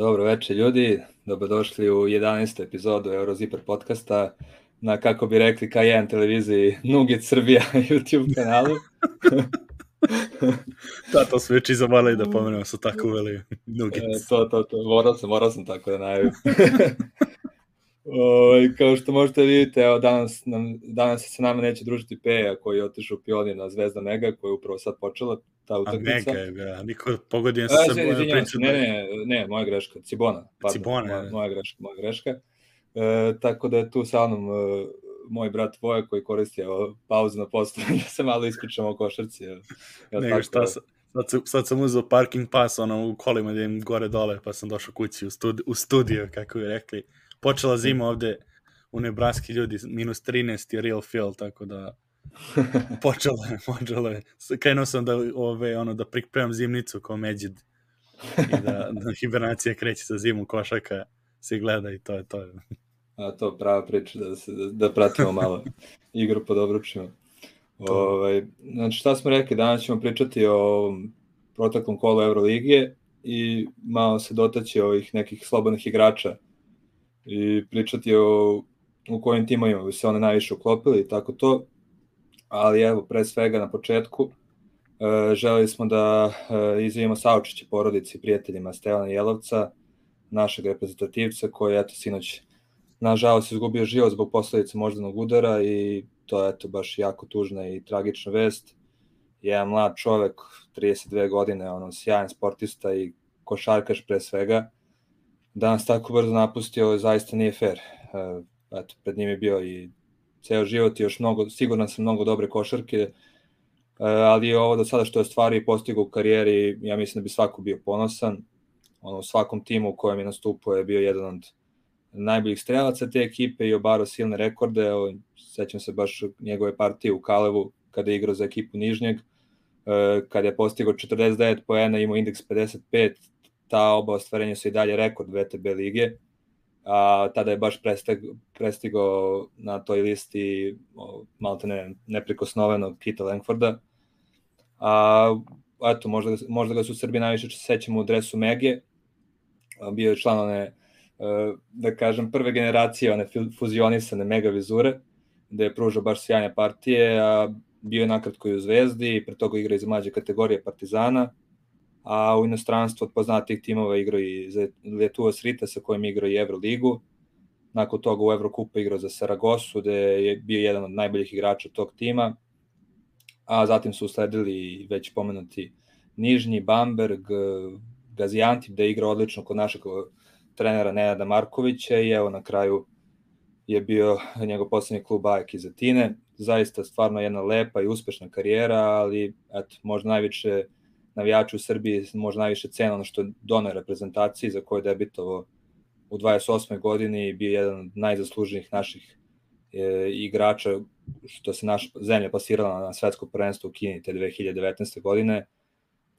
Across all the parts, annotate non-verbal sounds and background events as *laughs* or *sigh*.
Dobro večer ljudi, dobrodošli u 11. epizodu Eurozipper podcasta na, kako bi rekli, K1 televiziji Nugget Srbija *laughs* YouTube kanalu. *laughs* da, to su već izabali da pomenemo, su tako uveli Nuggets. E, to, to, to, morao sam, morao sam tako da najavim. *laughs* O, kao što možete vidite, evo danas, nam, danas se nama neće družiti Peja koji je otišao pionir na Zvezda Mega koja je upravo sad počela ta utakmica. A Mega je bila, niko pogodio se sa pričom. Ne, ne, ne, moja greška, Cibona. Pardon, Cibona, moja, moja greška, moja greška. E, tako da je tu sa mnom e, moj brat Voja koji koristi evo, pauzu na postoju *laughs* da se malo ispričamo o košarci. Evo, ne, šta, sad, sad, sad sam uzeo parking pas ono, u kolima da im gore dole, pa sam došao kući u, studi, u studio, kako bi rekli počela zima ovde u Nebraski ljudi, minus 13 je real feel, tako da *laughs* počelo je, počelo je. Krenuo sam da, ove, ono, da pripremam zimnicu kao međid i da, da *laughs* hibernacija kreće sa zimu košaka se gleda i to je to. A to prava priča da, se, da, da pratimo malo *laughs* igru pod obručima. Ovaj, znači šta smo rekli, danas ćemo pričati o proteklom kolu Euroligije i malo se dotaći ovih nekih slobodnih igrača i pričati o u kojim timovima bi se one najviše uklopili i tako to. Ali evo, pre svega na početku, e, želeli smo da e, izvijemo saučiće porodici i prijateljima Stevana Jelovca, našeg reprezentativca koji je eto sinoć nažalost izgubio život zbog posledica moždanog udara i to je eto baš jako tužna i tragična vest. Jedan mlad čovek, 32 godine, ono sjajan sportista i košarkaš pre svega, danas tako brzo napustio, zaista nije fair. E, eto, pred njim je bio i ceo život i još mnogo, siguran sam mnogo dobre košarke, e, ali ovo do sada što je stvari i postigao u karijeri, ja mislim da bi svako bio ponosan. Ono, u svakom timu u kojem je nastupao je bio jedan od najboljih strelaca te ekipe i obarao silne rekorde. Evo, sećam se baš njegove partije u Kalevu kada je igrao za ekipu Nižnjeg, e, kada je postigao 49 poena, imao indeks 55, ta oba ostvarenja su i dalje rekord VTB lige. A, tada je baš presteg, prestigao na toj listi malo ne, neprikosnovenog Kita Langforda. A, eto, možda, možda ga su Srbi najviše sećamo u dresu Mege. Bio je član one, e, da kažem, prve generacije one fuzionisane Mega Vizure, gde je pružao baš sjajne partije, a bio je nakratko i u Zvezdi, pre toga igra iz mlađe kategorije Partizana, a u inostranstvu od poznatih timova igrao i za Letua Srita sa kojim igrao i Euroligu. Nakon toga u Evrokupa igrao za Saragosu, gde je bio jedan od najboljih igrača tog tima. A zatim su usledili već pomenuti Nižnji, Bamberg, Gazijantip, da je igrao odlično kod našeg trenera Nenada Markovića i evo na kraju je bio njegov poslednji klub Ajek iz Atine. Zaista stvarno jedna lepa i uspešna karijera, ali eto, možda najviše navijači u Srbiji možda najviše cena ono što donao reprezentaciji za koje je debitovao u 28. godini i bio jedan od najzasluženijih naših e, igrača što se naša zemlja pasirala na svetsko prvenstvo u Kini te 2019. godine.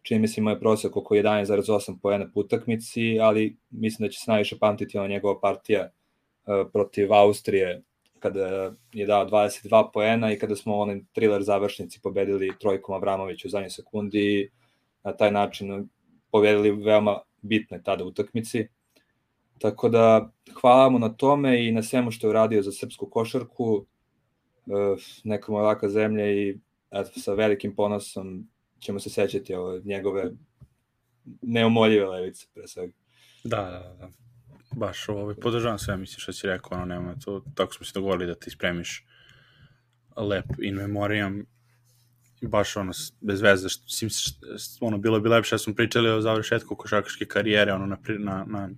Čini mi se imao je prosek oko 11,8 poena po utakmici, ali mislim da će se najviše pamtiti ona njegova partija e, protiv Austrije kada je dao 22 poena i kada smo onaj thriller završnici pobedili trojkom Avramović u zadnjoj sekundi na taj način povedali veoma bitne tada utakmici. Tako da hvala mu na tome i na svemu što je uradio za srpsku košarku, e, neka mu ovaka zemlja i eto, sa velikim ponosom ćemo se sećati ove njegove neumoljive levice pre svega. Da, da, da. Baš ovaj, podržavam sve, mislim što si rekao, ono, nema to, tako smo se dogovorili da ti spremiš lep in memoriam baš ono, bez veze, što, sim, ono, bilo bi lepše da smo pričali o završetku košarkaške karijere, ono, na, na, na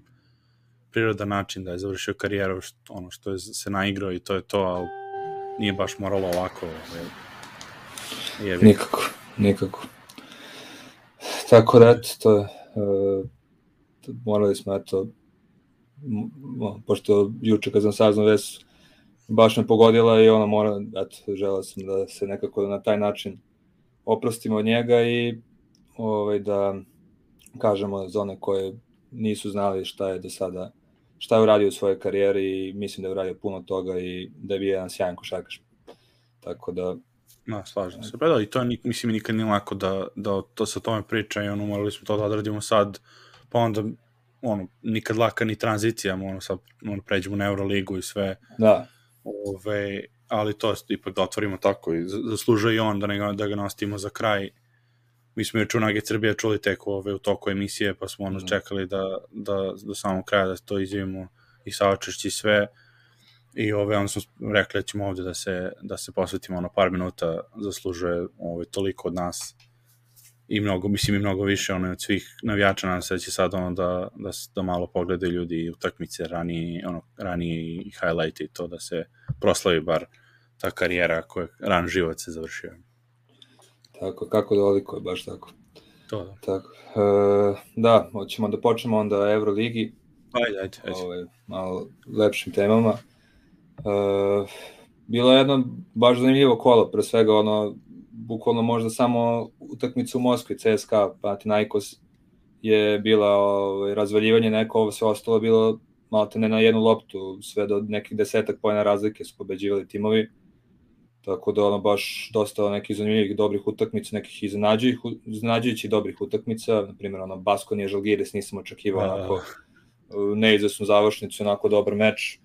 prirodan način da je završio karijeru, što, ono, što je se naigrao i to je to, ali nije baš moralo ovako. Je, je nikako, nikako. Tako da, eto, to je, uh, morali smo, eto, pošto juče kad sam saznao već baš me pogodila i ona mora, eto, želeo sam da se nekako na taj način oprostimo od njega i ovaj, da kažemo za one koje nisu znali šta je do sada šta je uradio u svojoj karijeri i mislim da je uradio puno toga i da je bio jedan sjajan košarkaš. Tako da No, slažem se. Pa da, i to je, mislim, nikad nije lako da, da to se o tome priča i ono, morali smo to da odradimo sad, pa onda ono, nikad laka ni tranzicija, ono, sad ono, pređemo na Euroligu i sve. Da. Ove, ali to ipak da otvorimo tako i zaslužuje i on da, ne, da ga nastavimo za kraj. Mi smo juče u Nugget Srbije čuli tek ove, u toku emisije, pa smo ono mm. čekali da, da do samog kraja da to izjavimo i saočešći sve. I ove, onda smo rekli da ćemo ovde da se, da se posvetimo ono par minuta, zaslužuje ove, toliko od nas i mnogo, mislim i mnogo više ono, od svih navijača nam se da će sad ono da, da, da malo pogledaju ljudi utakmice ranije, ono, ranije i highlight i to da se proslavi bar ta karijera koja ran život se završio. Tako, kako doliko je, baš tako. To da. Tako. E, da, hoćemo da počnemo onda Euroligi. Ajde, ajde, ajde. Ove, ovaj, malo lepšim temama. E, bilo je jedno baš zanimljivo kolo, pre svega ono, bukvalno možda samo utakmica u Moskvi, CSKA, Panathinaikos je bila ovaj, razvaljivanje neko, ovo sve ostalo bilo malo te ne na jednu loptu, sve do nekih desetak pojena razlike su pobeđivali timovi. Tako da ono baš dosta nekih zanimljivih dobrih utakmica, nekih iznenađujućih, dobrih utakmica, na primjer ono Baskonija Žalgiris nisam očekivao onako neizvesnu završnicu, onako dobar meč.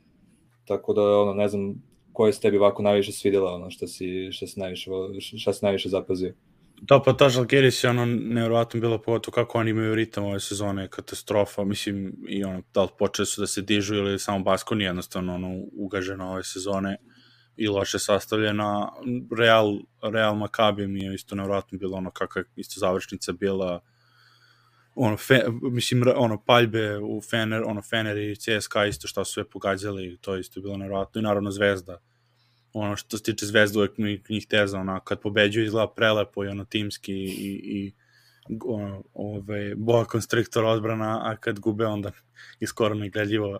Tako da ono ne znam koje se tebi ovako najviše svidjela, ono što si, što si najviše, šta si najviše zapazio? Da, pa ta Žalgiris je ono nevjerovatno bilo pogotovo kako oni imaju ritam ove sezone, katastrofa, mislim, i ono, da li počeli su da se dižu ili samo Baskoni jednostavno ono, ugažena ove sezone i loše sastavljena. Real, Real Maccabi mi je isto nevjerovatno bilo ono kakva isto završnica bila, ono, fe, mislim, ono, paljbe u Fener, ono, Fener i CSKA isto što su sve pogađali, to je isto bilo nevjerovatno i naravno Zvezda ono što se tiče zvezda uvek mi njih teza, ono, kad pobeđuju izgleda prelepo i ono timski i, i ono, ove, boa konstriktor odbrana, a kad gube onda i skoro negledljivo.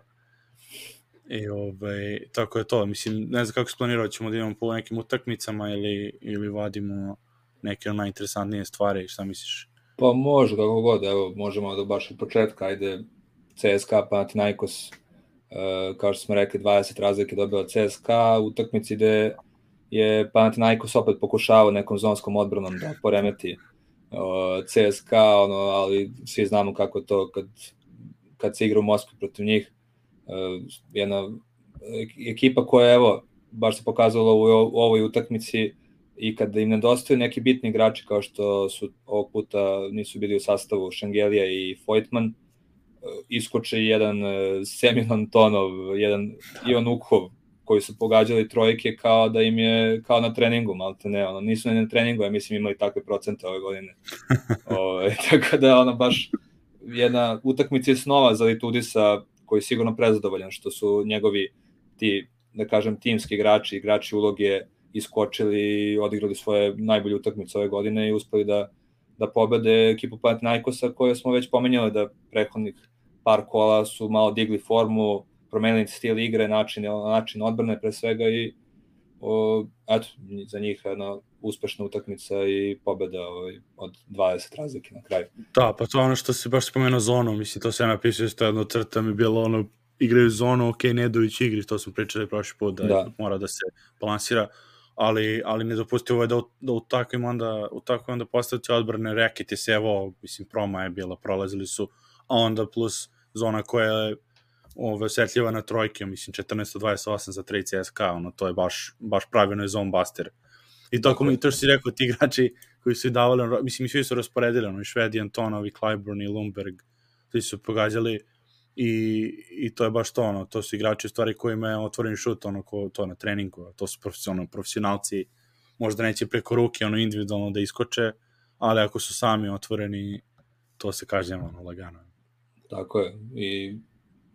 I ove, tako je to, mislim, ne znam kako se planirao, ćemo da imamo po nekim utakmicama ili, ili vadimo neke najinteresantnije stvari, šta misliš? Pa može, kako god, evo, možemo da baš od početka, ajde, CSKA, Panathinaikos, Uh, kao što smo rekli, 20 razlike dobila CSKA, utakmici gde je Panathinaikos opet pokušavao nekom zonskom odbranom da poremeti uh, CSKA, ono, ali svi znamo kako to kad, kad se igra u Moskvi protiv njih. Uh, jedna ekipa koja, evo, baš se pokazala u, ovoj utakmici i kada im nedostaju neki bitni igrači kao što su ovog puta nisu bili u sastavu Šengelija i Foytman, iskoče jedan e, Semil Antonov, jedan Ivan Ukhov, koji su pogađali trojke kao da im je kao na treningu, malte ne, ono, nisu na treningu, ja mislim imali takve procente ove godine. *laughs* o, ovaj, *laughs* tako da ono baš jedna utakmica je snova za Litudisa koji je sigurno prezadovoljan što su njegovi ti, da kažem, timski igrači, igrači uloge iskočili odigrali svoje najbolje utakmice ove godine i uspeli da da pobede ekipu Panathinaikosa koje smo već pomenjali da prethodnih par kola su malo digli formu, promenili stil igre, način, način odbrane pre svega i o, eto, za njih jedna uspešna utakmica i pobeda ovaj, od 20 razlike na kraju. Da, pa to ono što se baš spomenuo zonu, mislim, to se napisao isto jedno crta mi bilo ono, igraju zonu, ok, Nedović igri, to smo pričali prošli put, da, da. mora da se balansira, ali, ali ne dopustivo je da, da u takvim onda, u takvim onda postaviti odbrane rekete se, evo, mislim, proma je bila, prolazili su, a onda plus zona koja je ove, osetljiva na trojke, mislim 14-28 za 3 CSK, ono, to je baš, baš pravilno je zone buster. I to, mi, to što si rekao, ti igrači koji su davali, mislim, svi su rasporedili, ono, i Švedi, Antonov, i Clyburn, i Lumberg, svi su pogađali i, i to je baš to, ono, to su igrači stvari koji imaju otvoren šut, ono, ko, to na treningu, to su profesionalni profesionalci, možda neće preko ruke, ono, individualno da iskoče, ali ako su sami otvoreni, to se kažnjava, ono, lagano. Tako je. I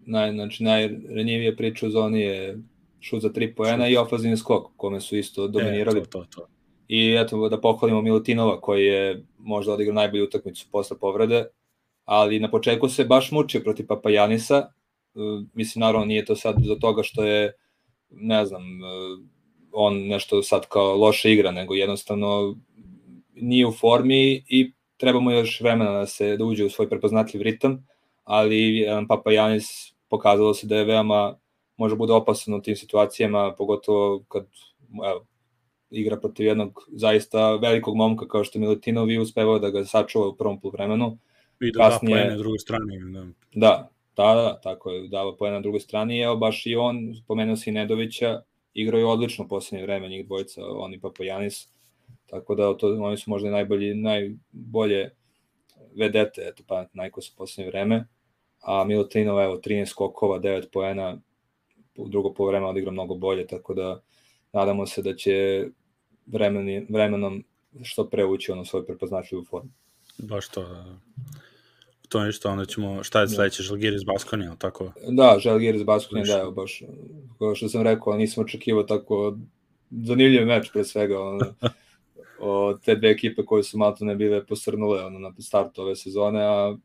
naj, znači, najranjivija priča u zoni je šut za tri poena i ofazivni skok, kome su isto dominirali. E, to, to, to. I eto, da pohvalimo Milutinova, koji je možda odigrao najbolju utakmicu posle povrede, ali na početku se baš mučio protiv Papajanisa, mislim, naravno nije to sad do toga što je, ne znam, on nešto sad kao loše igra, nego jednostavno nije u formi i treba mu još vremena da se da uđe u svoj prepoznatljiv ritam ali Papa Janis pokazalo se da je veoma može bude opasan u tim situacijama, pogotovo kad evo, igra protiv jednog zaista velikog momka kao što je Milutinov i uspevao da ga sačuva u prvom poluvremenu. I da Kasnije, da na drugoj strani. Da. da, Da, da, tako je, dava poena na drugoj strani, evo baš i on, spomenuo si Nedovića, igrao je odlično u poslednje vreme, njih dvojica, on i Papajanis, tako da to, oni su možda najbolji, najbolje vedete, eto, pa najko su poslednje vreme, a Milutinov, evo, 13 skokova, 9 poena, u drugo po vreme odigra mnogo bolje, tako da nadamo se da će vremeni, vremenom što pre ući ono svoju prepoznatljivu formu. Baš to, da. To je ništa, onda ćemo, šta je da. sledeće, Žalgiris Baskonija, ili tako? Da, Žalgiris Baskonija, da, evo, baš, kao što sam rekao, nisam očekivao tako zanimljiv meč pre svega, ono, *laughs* o, te dve ekipe koje su malo ne bile posrnule ono, na startu ove sezone, a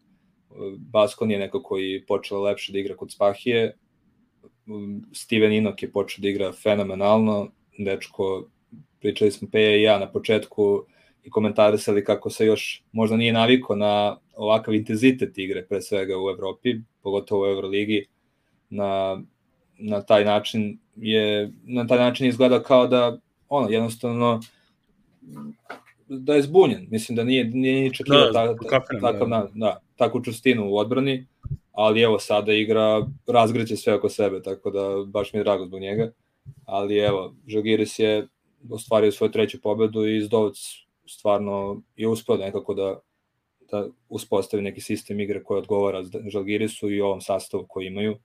Baskon je neko koji počela lepše da igra kod Spahije, Steven Inok je počeo da igra fenomenalno, dečko, pričali smo Peja i ja na početku, i komentarisali kako se još možda nije naviko na ovakav intenzitet igre, pre svega u Evropi, pogotovo u Euroligi, na, na taj način je na taj način izgleda kao da ono jednostavno da je zbunjen. Mislim da nije nije ni čekio da, ta, ta, takav da. da, takvu čustinu u odbrani, ali evo sada igra razgreće sve oko sebe, tako da baš mi je drago zbog njega. Ali evo, Žalgiris je ostvario svoju treću pobedu i Zdovac stvarno je uspeo nekako da, da uspostavi neki sistem igre koji odgovara Žalgirisu i ovom sastavu koji imaju.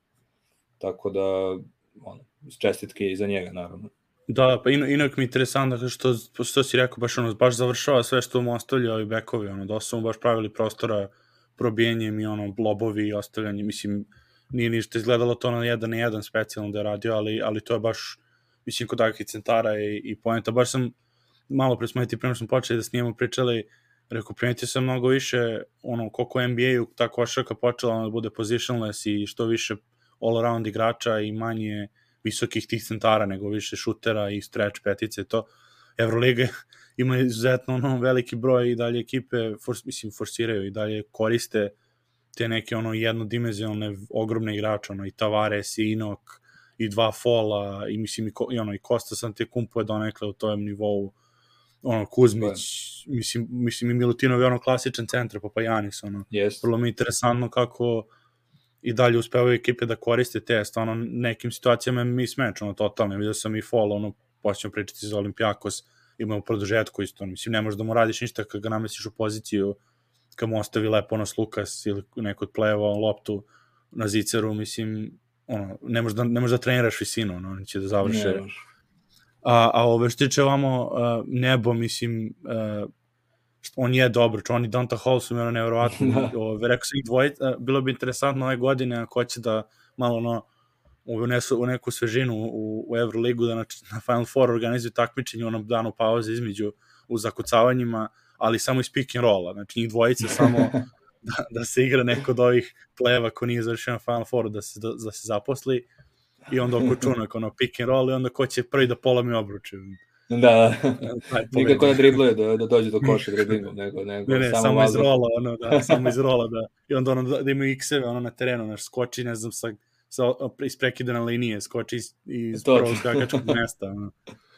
Tako da, ono, čestitke i za njega, naravno. Da, pa in, inak mi je interesantno što, što si rekao, baš ono, baš završava sve što mu ostavlja ovi bekovi, ono, dosta su mu baš pravili prostora probijenjem i ono, lobovi i ostavljanje, mislim, nije ništa izgledalo to na jedan na jedan specijalno da je radio, ali, ali to je baš, mislim, kod takvih centara i, i poenta, baš sam malo pre smo ti prema smo počeli da snimamo pričali, rekao, primetio sam mnogo više, ono, koliko NBA-u ta košarka počela da bude positionless i što više all-around igrača i manje visokih tih centara, nego više šutera i stretch petice, to Euroliga ima izuzetno ono, veliki broj i dalje ekipe, for, mislim, forsiraju i dalje koriste te neke ono jednodimenzionalne ogromne igrače, ono i Tavares i Inok i dva fola i mislim i, i ono i Kosta sam te kumpuje donekle u tom nivou. Ono, Kuzmić, mislim, mislim i Milutinov je ono klasičan centar, pa pa Janis, ono, yes. vrlo mi je interesantno kako i dalje uspevaju ekipe da koriste te, stvarno nekim situacijama mi smeč, ono, totalno, vidio sam i fall, ono, počnemo pričati za Olimpijakos, imamo produžetku isto, mislim, ne možeš da mu radiš ništa kad ga namestiš u poziciju, kad mu ostavi lepo ono Lukas ili neko od pleva loptu na ziceru, mislim, ono, ne možeš da, ne možeš da treniraš visinu, ono, oni će da završe. Ne, A, a ove što tiče ovamo uh, nebo, mislim, uh, on je dobro, Johnny Donta Hall su mi ono nevjerovatno, *laughs* da. ove, rekao sam ih dvojica, bilo bi interesantno ove godine ako hoće da malo ono, unesu u neku svežinu u, u Euroligu, da na, na Final Four organizuju takmičenje u onom danu pauze između u zakucavanjima, ali samo iz pick and rolla, znači njih dvojica samo *laughs* da, da se igra neko od ovih pleva ko nije završio na Final Fouru da se, da, da se zaposli i onda oko čunak, ono, pick and roll i onda ko će prvi da polami obruče. Da, da. *laughs* nikako ne dribluje da, da dođe do koša driblingom, *laughs* nego, nego ne, ne, samo, samo iz rola, ono, da, samo iz rola, da. I onda ono, da, da ima x-eve, ono, na terenu, znaš, skoči, ne znam, sa, sa iz prekidane linije, skoči iz, iz prvog skakačkog mesta, ono,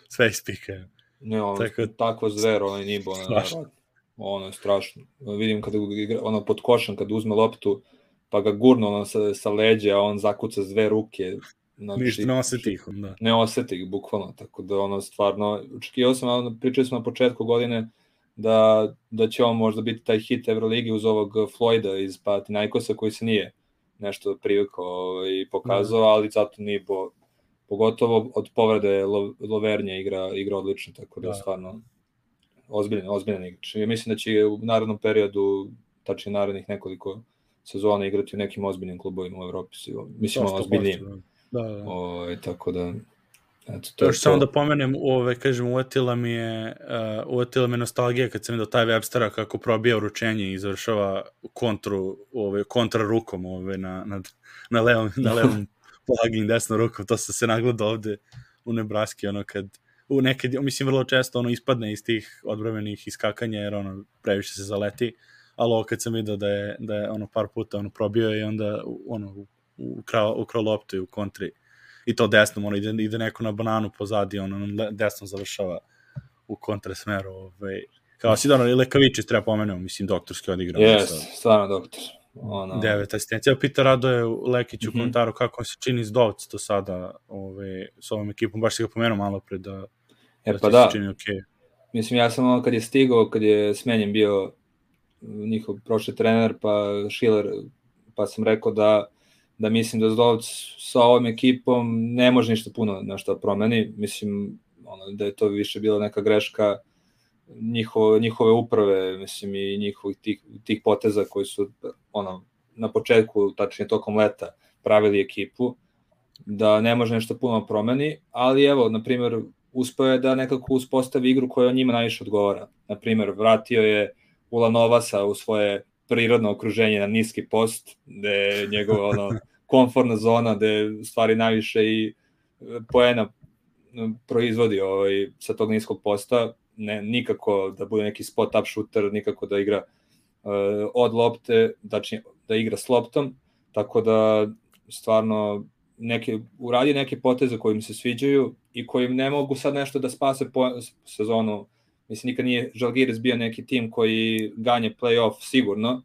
sve ispika. Ne, ono, Tako, takvo zvero, onaj nibo, ono, ono je strašno. Vidim kada igra, ono, pod košom, kad uzme loptu, pa ga gurno ono, sa, sa leđa, a on zakuca s dve ruke, Znači, Ništa ne oseti ih, da. Ne oseti ih, bukvalno, tako da ono stvarno, očekivao sam, pričali smo na početku godine, da, da će on možda biti taj hit Euroligi uz ovog Floyda iz Patinajkosa koji se nije nešto privikao i pokazao, da. ali zato nije po, pogotovo od povrede Lo, Lovernje igra, igra odlično, tako da, da. stvarno ozbiljan, ozbiljan igrač. Ja mislim da će u narodnom periodu, tačnije narednih nekoliko sezona igrati u nekim ozbiljnim klubovima u Evropi, mislim, ozbiljnijim. Da. Da, da. O, ovaj, tako da, Eto, to Još samo da pomenem, ove, kažem, uvetila mi je, uh, uvetila me nostalgija kad sam vidio taj Webstera kako probija uručenje i završava kontru, ove, kontra rukom ove, na, na, na levom, na *laughs* levom plugin desno rukom, to sam se nagledao ovde u Nebraski, ono kad u nekad, mislim vrlo često ono ispadne iz tih odbravenih iskakanja jer ono previše se zaleti, ali ovo kad sam vidio da je, da je ono par puta ono probio i onda ono ukrao, ukrao loptu i u kontri i to desnom, ono, ide, ide neko na bananu pozadi, ono, desno završava u kontresmeru, ovaj, kao si da, ono, Lekavičić treba pomenuo, mislim, doktorski odigrao. Jes, stvarno doktor. Ono... Devet asistencija. Pita Radoje Lekić u mm -hmm. komentaru kako se čini s Dovc do sada ove, s ovom ekipom. Baš si ga pomenuo malo pre da, e, da pa da. se čini okay. Mislim, ja sam ono kad je stigao, kad je smenjen bio njihov prošli trener, pa Schiller, pa sam rekao da da mislim da Zdovc sa ovom ekipom ne može ništa puno nešto promeni. Mislim, ono, da je to više bila neka greška njiho, njihove uprave, mislim, i njihovih tih, tih poteza koji su ono, na početku, tačnije tokom leta, pravili ekipu, da ne može nešto puno da promeni, ali evo, na primjer, uspeo je da nekako uspostavi igru koja njima najviše odgovara. Na primjer, vratio je Ulanovasa u svoje prirodno okruženje na niski post, gde je njegova ono, konforna zona, gde stvari najviše i e, poena proizvodi ovaj, sa tog niskog posta, ne, nikako da bude neki spot up shooter, nikako da igra uh, od lopte, znači da igra s loptom, tako da stvarno neke, uradi neke poteze koji mi se sviđaju i koji ne mogu sad nešto da spase po sezonu. Mislim, nikad nije Žalgiris bio neki tim koji ganje playoff sigurno,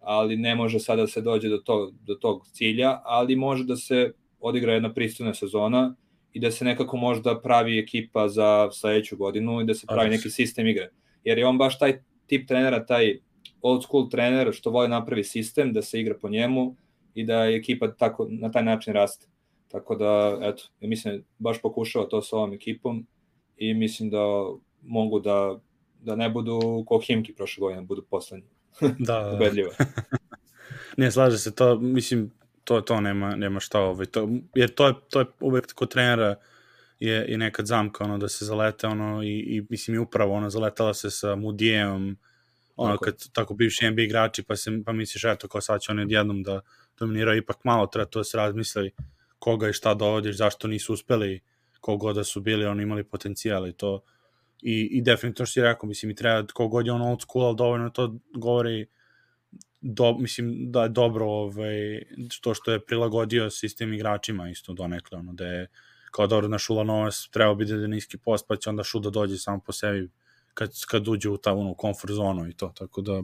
ali ne može sada da se dođe do tog, do tog cilja, ali može da se odigra jedna pristojna sezona i da se nekako možda pravi ekipa za sledeću godinu i da se pravi neki sistem igre. Jer je on baš taj tip trenera, taj old school trener što voli napravi sistem, da se igra po njemu i da je ekipa tako, na taj način raste. Tako da, eto, ja mislim, baš pokušava to sa ovom ekipom i mislim da mogu da, da ne budu ko Himki prošle godine, budu poslednji. *laughs* Da, Ubedljivo. *laughs* ne, slaže se, to, mislim, to, to nema, nema šta, ovaj, to, jer to je, to je uvek kod trenera je, je nekad zamka, ono, da se zalete, ono, i, i mislim, i upravo, ono, zaletala se sa Mudijem, ono, tako. kad tako bivši NBA igrači, pa, se, pa misliš, eto, kao sad će oni odjednom da dominiraju, ipak malo treba to da se razmisli koga i šta dovodiš, zašto nisu uspeli, kogo da su bili, oni imali potencijal i to, i, i definitivno što si rekao, mislim, i treba, kogod je on old school, ali dovoljno to govori do, mislim da je dobro ovaj, to što je prilagodio sistem igračima isto donekle, ono da je kao dobro na Šula Novas treba biti da niski post, pa će onda Šu da dođe samo po sebi kad, kad uđe u ta ono, comfort zonu i to, tako da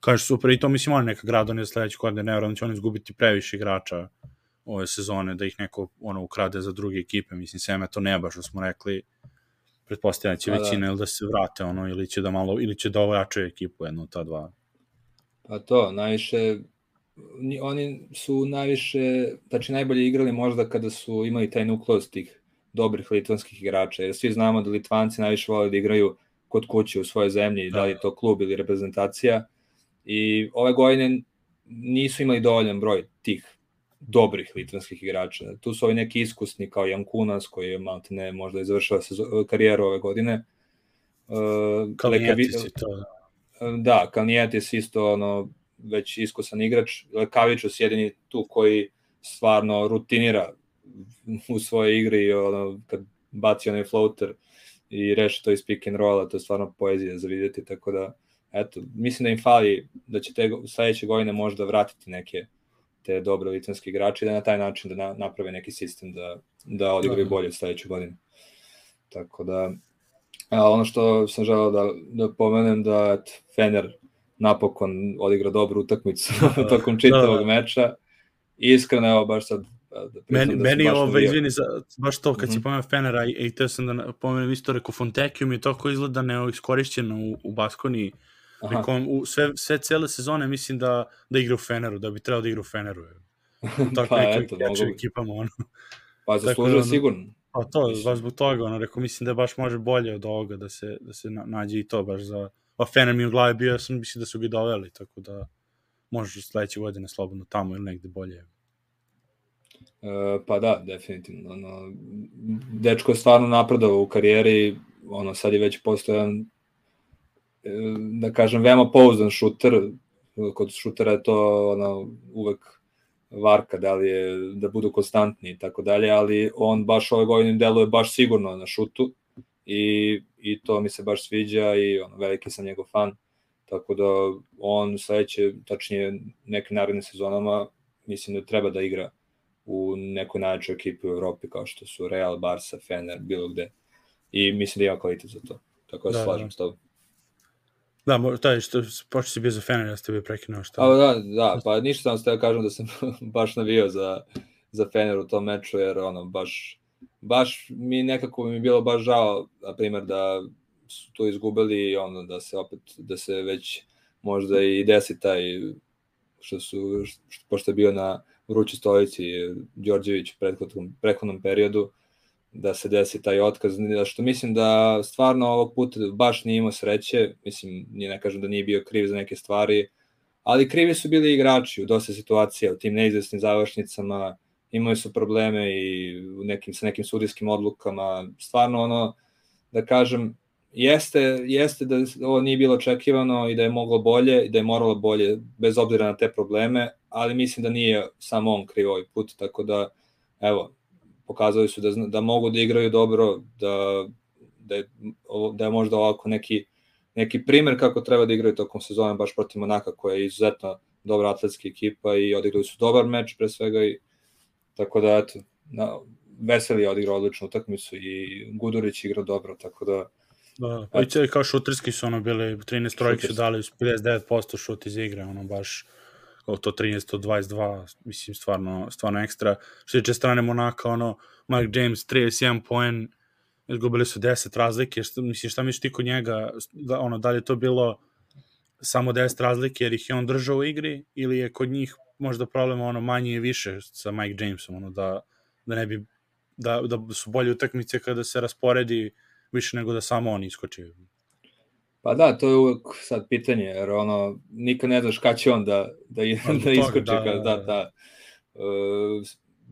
kaže super i to mislim on neka grad on je sledeći godine ne da će on izgubiti previše igrača ove sezone da ih neko ono ukrade za druge ekipe mislim Seme to ne baš što smo rekli pretpostavljam da će pa, većina da. ili da se vrate ono ili će da malo ili će da ojačaju ekipu jedno ta dva. Pa to, najviše oni su najviše, znači najbolje igrali možda kada su imali taj nukleus tih dobrih litvanskih igrača, jer svi znamo da Litvanci najviše vole da igraju kod kuće u svojoj zemlji, da li je to klub ili reprezentacija, i ove godine nisu imali dovoljan broj tih dobrih litvanskih igrača. Tu su ovi neki iskusni kao Jan Kunas, koji je malo ne možda izvršava karijeru ove godine. Uh, je to. Da, Kalnijetis isto ono, već iskusan igrač, Lekavićus jedini tu koji stvarno rutinira u svojoj igri, ono, kad baci onaj floater i reši to iz pick and rolla, to je stvarno poezija za vidjeti, tako da, eto, mislim da im fali da će te sledeće godine možda vratiti neke te dobre litvanske igrače i da na taj način da na, naprave neki sistem da, da odigraju bolje sledeće godine. Tako da, A ono što sam želeo da, da pomenem da Fener napokon odigra dobru utakmicu da, *laughs* tokom čitavog da, da. meča. Iskreno, evo baš sad da meni, da meni ovo, ovaj, izvini, za, baš to, kad mm -hmm. si mhm. pomenuo Fenera i, i te sam da pomenem isto, rekao, Fontekiju mi to ko izgleda neiskorišćeno u, u Baskoni. Rekao, u sve, sve cele sezone mislim da, da igra u Feneru, da bi trebao da igra u Feneru. *laughs* Tako pa, eto, mogu... ekipama, ono. Pa zaslužuje da, sigurno. Pa to, baš zbog toga, ono, rekao, mislim da baš može bolje od ovoga da se, da se nađe i to baš za... A Fener mi u glavi bio, ja sam mislim da su ga doveli, tako da možeš sledeće godine slobodno tamo ili negde bolje. Uh, pa da, definitivno. Ono, dečko je stvarno napredao u karijeri, ono, sad je već postojan, e, da kažem, veoma pouzdan šuter, kod šutera je to ono, uvek varka, da li je, da budu konstantni i tako dalje, ali on baš ove godine deluje baš sigurno na šutu i, i to mi se baš sviđa i ono, veliki sam njegov fan, tako da on sledeće, tačnije neke naredne sezonama, mislim da treba da igra u nekoj najjačoj ekipi u Evropi kao što su Real, Barca, Fener, bilo gde. I mislim da ima kvalitet za to. Tako da, da slažem da. s tobom. Da, to je što počeo si bio za Fener, ja ste bio prekinuo što. A, da, da, pa ništa sam ste kažem da sam *laughs* baš navio za, za Fener u tom meču, jer ono, baš, baš mi nekako mi bilo baš žao, na primjer, da su to izgubili i ono, da se opet, da se već možda i desi taj, što su, što, pošto je bio na vrući stolici Đorđević u prethodnom, prethodnom periodu, da se desi taj otkaz, što mislim da stvarno ovog puta baš nije imao sreće, mislim, nije ne kažem da nije bio kriv za neke stvari, ali krivi su bili igrači u dosta situacija, u tim neizvesnim završnicama, imali su probleme i u nekim, sa nekim sudijskim odlukama, stvarno ono, da kažem, jeste, jeste da ovo nije bilo očekivano i da je moglo bolje i da je moralo bolje, bez obzira na te probleme, ali mislim da nije samo on kriv ovaj put, tako da, evo, pokazali su da, da mogu da igraju dobro, da, da, je, da je možda ovako neki, neki primer kako treba da igraju tokom sezona baš protiv Monaka koja je izuzetno dobra atletska ekipa i odigrali su dobar meč pre svega i tako da eto, na, Veseli je odigrao odličnu utakmicu i Gudurić igrao dobro, tako da Da, pa i kao šuterski su ono bili, 13 trojke su dali 59% šut iz igre, ono baš kao to 13 od 22, mislim, stvarno, stvarno ekstra. Što tiče strane Monaka, ono, Mike James 31 poen, izgubili su 10 razlike, što, mislim, šta misliš ti kod njega, da, ono, da li je to bilo samo 10 razlike jer ih je on držao u igri, ili je kod njih možda problem ono manje i više sa Mike Jamesom, ono, da, da ne bi, da, da su bolje utakmice kada se rasporedi više nego da samo on iskoči. Pa da, to je uvek sad pitanje, jer ono, nikad ne znaš kada će on da, da, da iskoči. Da, da, da, da. Uh,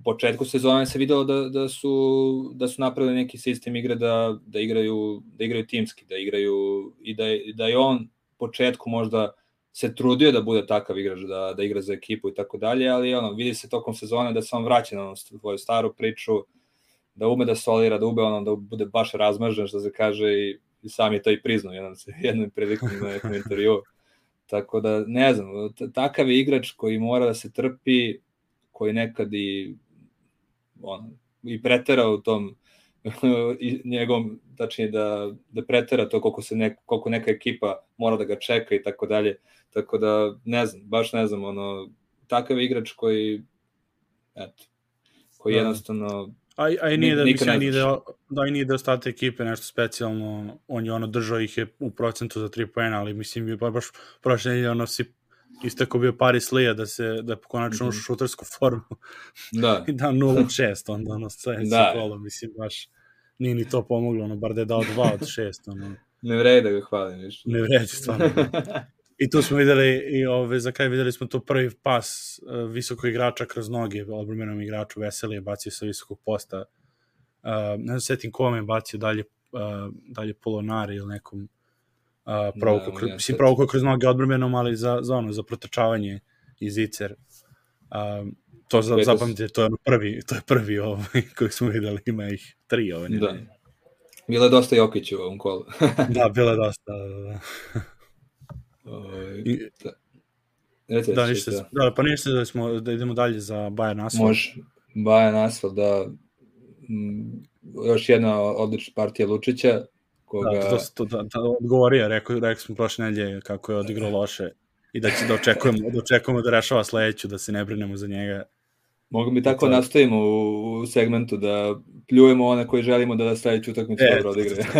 početku sezone se videlo da, da, su, da su napravili neki sistem igre da, da, igraju, da igraju timski, da igraju i da, da je on početku možda se trudio da bude takav igrač, da, da igra za ekipu i tako dalje, ali ono, vidi se tokom sezone da se on vraća na svoju staru priču, da ume da solira, da ume ono, da bude baš razmažen, što se kaže, i, i sam je to i priznao jednom, *laughs* jednom prilikom na nekom intervju. Tako da, ne znam, takav je igrač koji mora da se trpi, koji nekad i, on, i pretera u tom *laughs* i njegom, tačnije da, da pretera to koliko, se nek, koliko neka ekipa mora da ga čeka i tako dalje. Tako da, ne znam, baš ne znam, ono, takav igrač koji, eto, koji da. jednostavno A, a i nije da, mislim, nije da, da, i nije da ostate ekipe nešto specijalno, on je ono držao ih je u procentu za 3 poena, ali mislim je baš prošle nedelje ono si istako bio Paris Lija da se da konačno mm -hmm. šutersku formu da. *laughs* i da 0-6 onda ono sve da. kolo, mislim baš nije ni to pomoglo, ono bar da je dao 2 od 6 ono. Ne vredi da ga hvalim više. Ne vredi, stvarno. *laughs* I tu smo videli, i ove, za kraj videli smo to prvi pas uh, visokog igrača kroz noge, odbromenom igraču Veselije bacio sa visokog posta. Uh, ne znam, setim kome je bacio dalje, uh, dalje Polonari ili nekom uh, provuku, da, kroz, mislim, provuku kroz noge odbromenom, ali za, za ono, za protrčavanje i zicer. Uh, to za, zapamtite, to je ono prvi, to je prvi ovaj, *laughs* koji smo videli, ima ih tri ovaj. Da. Bilo je dosta Jokić u ovom kolu. *laughs* da, bilo je dosta, da, da. Ovaj, da. Reci, da, ništa, da. da, pa ništa da smo da idemo dalje za Bayern Asfalt. Može. Bayern Asfalt, da m, još jedna odlična partija Lučića koga... Da, to, to, da, da odgovorio, rekao, rekao smo prošle nedelje kako je odigrao loše i da će da očekujemo, da očekujemo da rešava sledeću, da se ne brinemo za njega. Mogu mi tako to... nastavimo u, u segmentu da pljujemo one koji želimo da sledeću utakmicu e, dobro odigre. *laughs*